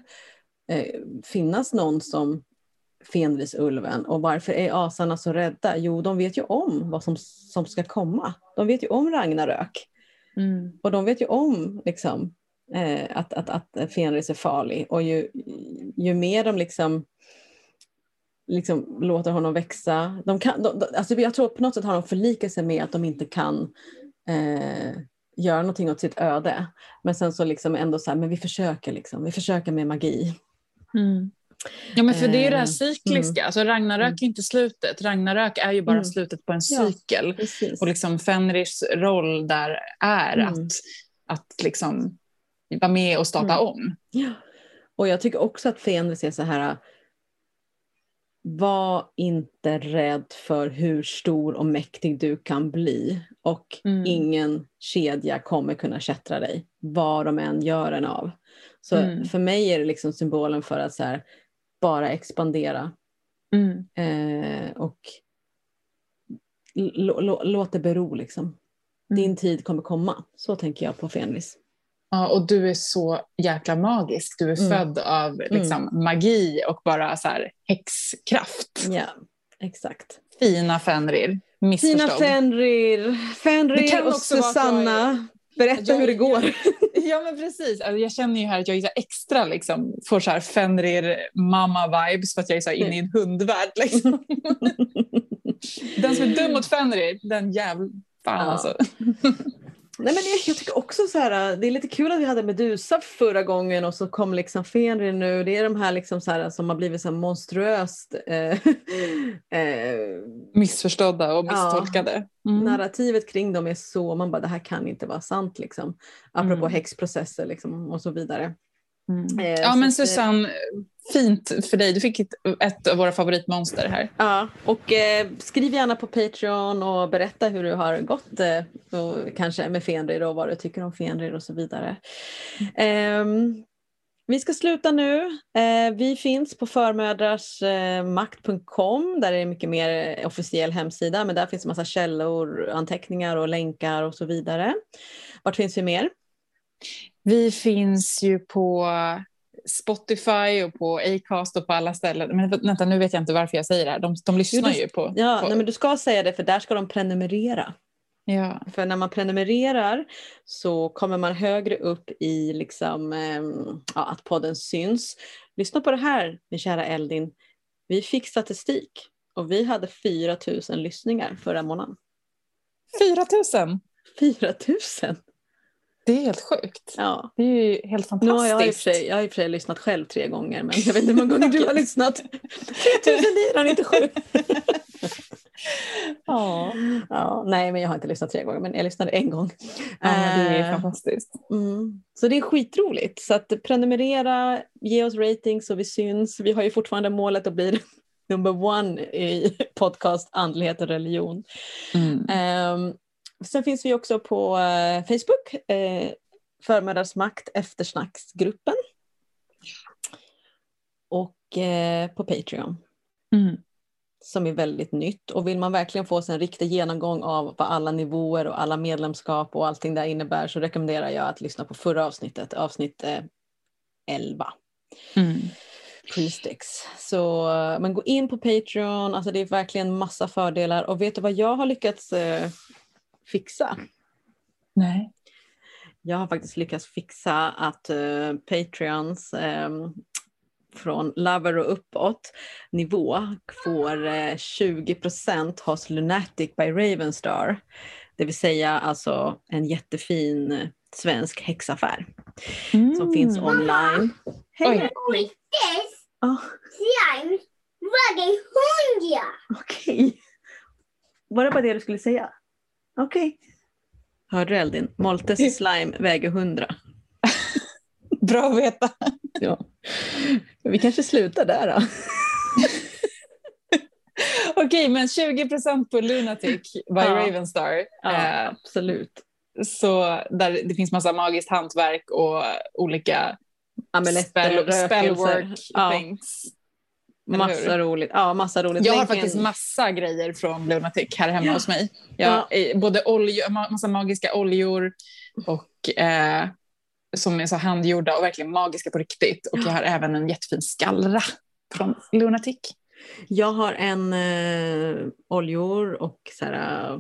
eh, finnas någon som Fenrisulven. Och varför är asarna så rädda? Jo, de vet ju om vad som, som ska komma. De vet ju om Ragnarök. Mm. Och de vet ju om liksom, eh, att, att, att Fenris är farlig. Och ju, ju mer de liksom, liksom låter honom växa. De kan, de, alltså jag tror på något sätt har de förlikat sig med att de inte kan eh, göra någonting åt sitt öde. Men sen så liksom ändå så här, men vi försöker liksom. Vi försöker med magi. Mm. Ja, men för det är ju det här Eh, cykliska. Alltså, Ragnarök är inte slutet. Ragnarök är ju bara Mm. slutet på en Ja. cykel. Precis. Och liksom Fenrirs roll där är Mm. att, att liksom vara med och starta Mm. om. Ja. Och jag tycker också att Fenris är så här var inte rädd för hur stor och mäktig du kan bli och Mm. ingen kedja kommer kunna kättra dig vad de än gör en av. Så Mm. för mig är det liksom symbolen för att så här, bara expandera Mm. eh, och låt det bero liksom. Mm. Din tid kommer komma. Så tänker jag på Fenris. Ja, och du är så jäkla magisk. Du är Mm. född av liksom, magi och bara så här, häxkraft. Ja, exakt. Fina Fenrir. Fina Missförstådd. Fenrir, Det Fenrir kan och också vara Susanna. Berätta jag- hur det går. Ja, men precis. Alltså, jag känner ju här att jag är extra liksom, får så här Fenrir mamma-vibes för att jag är så här inne i en hundvärld. Liksom. den som är dum mot Fenrir, den jävla fan Ja. alltså. Nej, men jag, jag tycker också så här, det är lite kul att vi hade Medusa förra gången och så kom liksom Fenrir nu. Det är de här, liksom så här som har blivit så här monstruöst eh, eh, Missförstådda och Ja. misstolkade. Mm. narrativet kring dem är så, man bara det här kan inte vara sant liksom. Apropå Mm. häxprocesser liksom och så vidare. Mm. Eh, Ja så men eh, Susanne, fint för dig. Du fick ett, ett av våra favoritmonster här. Ja, och eh, skriv gärna på Patreon och berätta hur det har gått eh, och kanske med Fenrir och vad du tycker om Fenrir och så vidare. Ehm, vi ska sluta nu. Eh, vi finns på förmödrarsmakt.com där det är mycket mer eh, officiell hemsida men där finns en massa källor, anteckningar och länkar och så vidare. Vart finns vi mer? Vi finns ju på Spotify och på Acast och på alla ställen. Men vänta, nu vet jag inte varför jag säger det här. De, de lyssnar det- ju på... Ja, på nej, men du ska säga det för där ska de prenumerera. ja. För när man prenumererar så kommer man högre upp i liksom, ehm, ja, att podden syns. Lyssna på det här, min kära Eldin. Vi fick statistik och vi hade 4 000 lyssningar förra månaden. 4 000! 4 000! Det är helt sjukt. Ja. Det är ju helt Nu har jag, i fantastiskt. för sig, jag har i och för sig lyssnat själv tre gånger men jag vet inte hur många gånger du har lyssnat. 3997! Ja. ja, nej, men jag har inte lyssnat tre gånger men jag lyssnade en gång. ja, det är Eh, fantastiskt. Mm. Så det är skitroligt. Så att prenumerera, ge oss ratings så vi syns. Vi har ju fortfarande målet att bli number one i podcast andlighet och religion. Mm. Ehm, sen finns vi också på eh, Facebook, eh, Förmödrarsmakt eftersnacksgruppen. Och eh, på Patreon Mm. som är väldigt nytt. Och vill man verkligen få sig en riktig genomgång av vad alla nivåer och alla medlemskap och allting där innebär så rekommenderar jag att lyssna på förra avsnittet, avsnitt eh, 11. Mm. Så eh, men gå in på Patreon, alltså det är verkligen massa fördelar. Och vet du vad jag har lyckats eh, fixa? Nej. Jag har faktiskt lyckats fixa att eh, Patreons ehm, från Lover och uppåt nivå får eh, 20% hos Lunatic by Ravenstar. Det vill säga alltså en jättefin eh, svensk häxaffär Mm. som finns online. Hej! Oj. Ah. Okej. Var det bara det du skulle säga? Okej. Hörde du Eldin? Moltes slime väger 100. Bra att veta. Ja. Vi kanske slutar där då. Okej, men 20% på Lunatic by Ja. Ravenstar. Ja, Eh, absolut. så där det finns massa magiskt hantverk och olika Amuletter, spell, spellwork Ja, things. Massa roligt. Ja, massa roligt. Jag har Länken- faktiskt massa grejer från Lunatic här hemma Ja. hos mig. Jag, eh, Både olja, ma- massa magiska oljor och eh, som är så handgjorda och verkligen magiska på riktigt. Och jag har även en jättefin skallra från Lunatic. Jag har en eh, oljor och så här,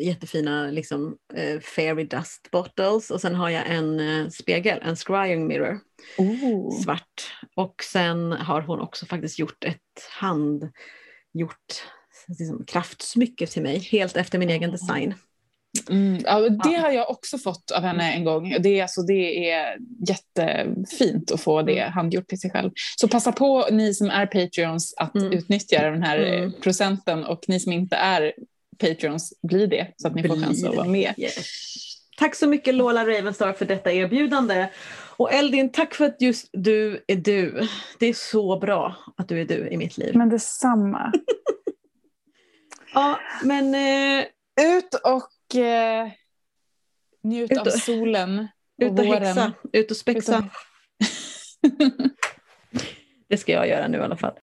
jättefina liksom, eh, fairy dust bottles och sen har jag en eh, spegel, en scrying mirror. Oh. svart. Och sen har hon också faktiskt gjort ett handgjort liksom, kraftsmycke till mig, helt efter min egen design. Mm, ja, det har jag också fått av henne en gång. Det är, alltså, det är jättefint att få det Mm. handgjort till sig själv. Så passa på ni som är Patreons att Mm. utnyttja den här eh, Mm. procenten och ni som inte är Patreons, bli det så att ni får Bli chans att det. vara med. Yes. Tack så mycket Lola Ravenstar för detta erbjudande. Och Eldin, tack för att just du är du. Det är så bra att du är du i mitt liv. Men detsamma. Ja, men eh, Ut och eh, njut Ut av och- solen och ut och våren. häxa, ut och Ut spexa. och- Det ska jag göra nu i alla fall.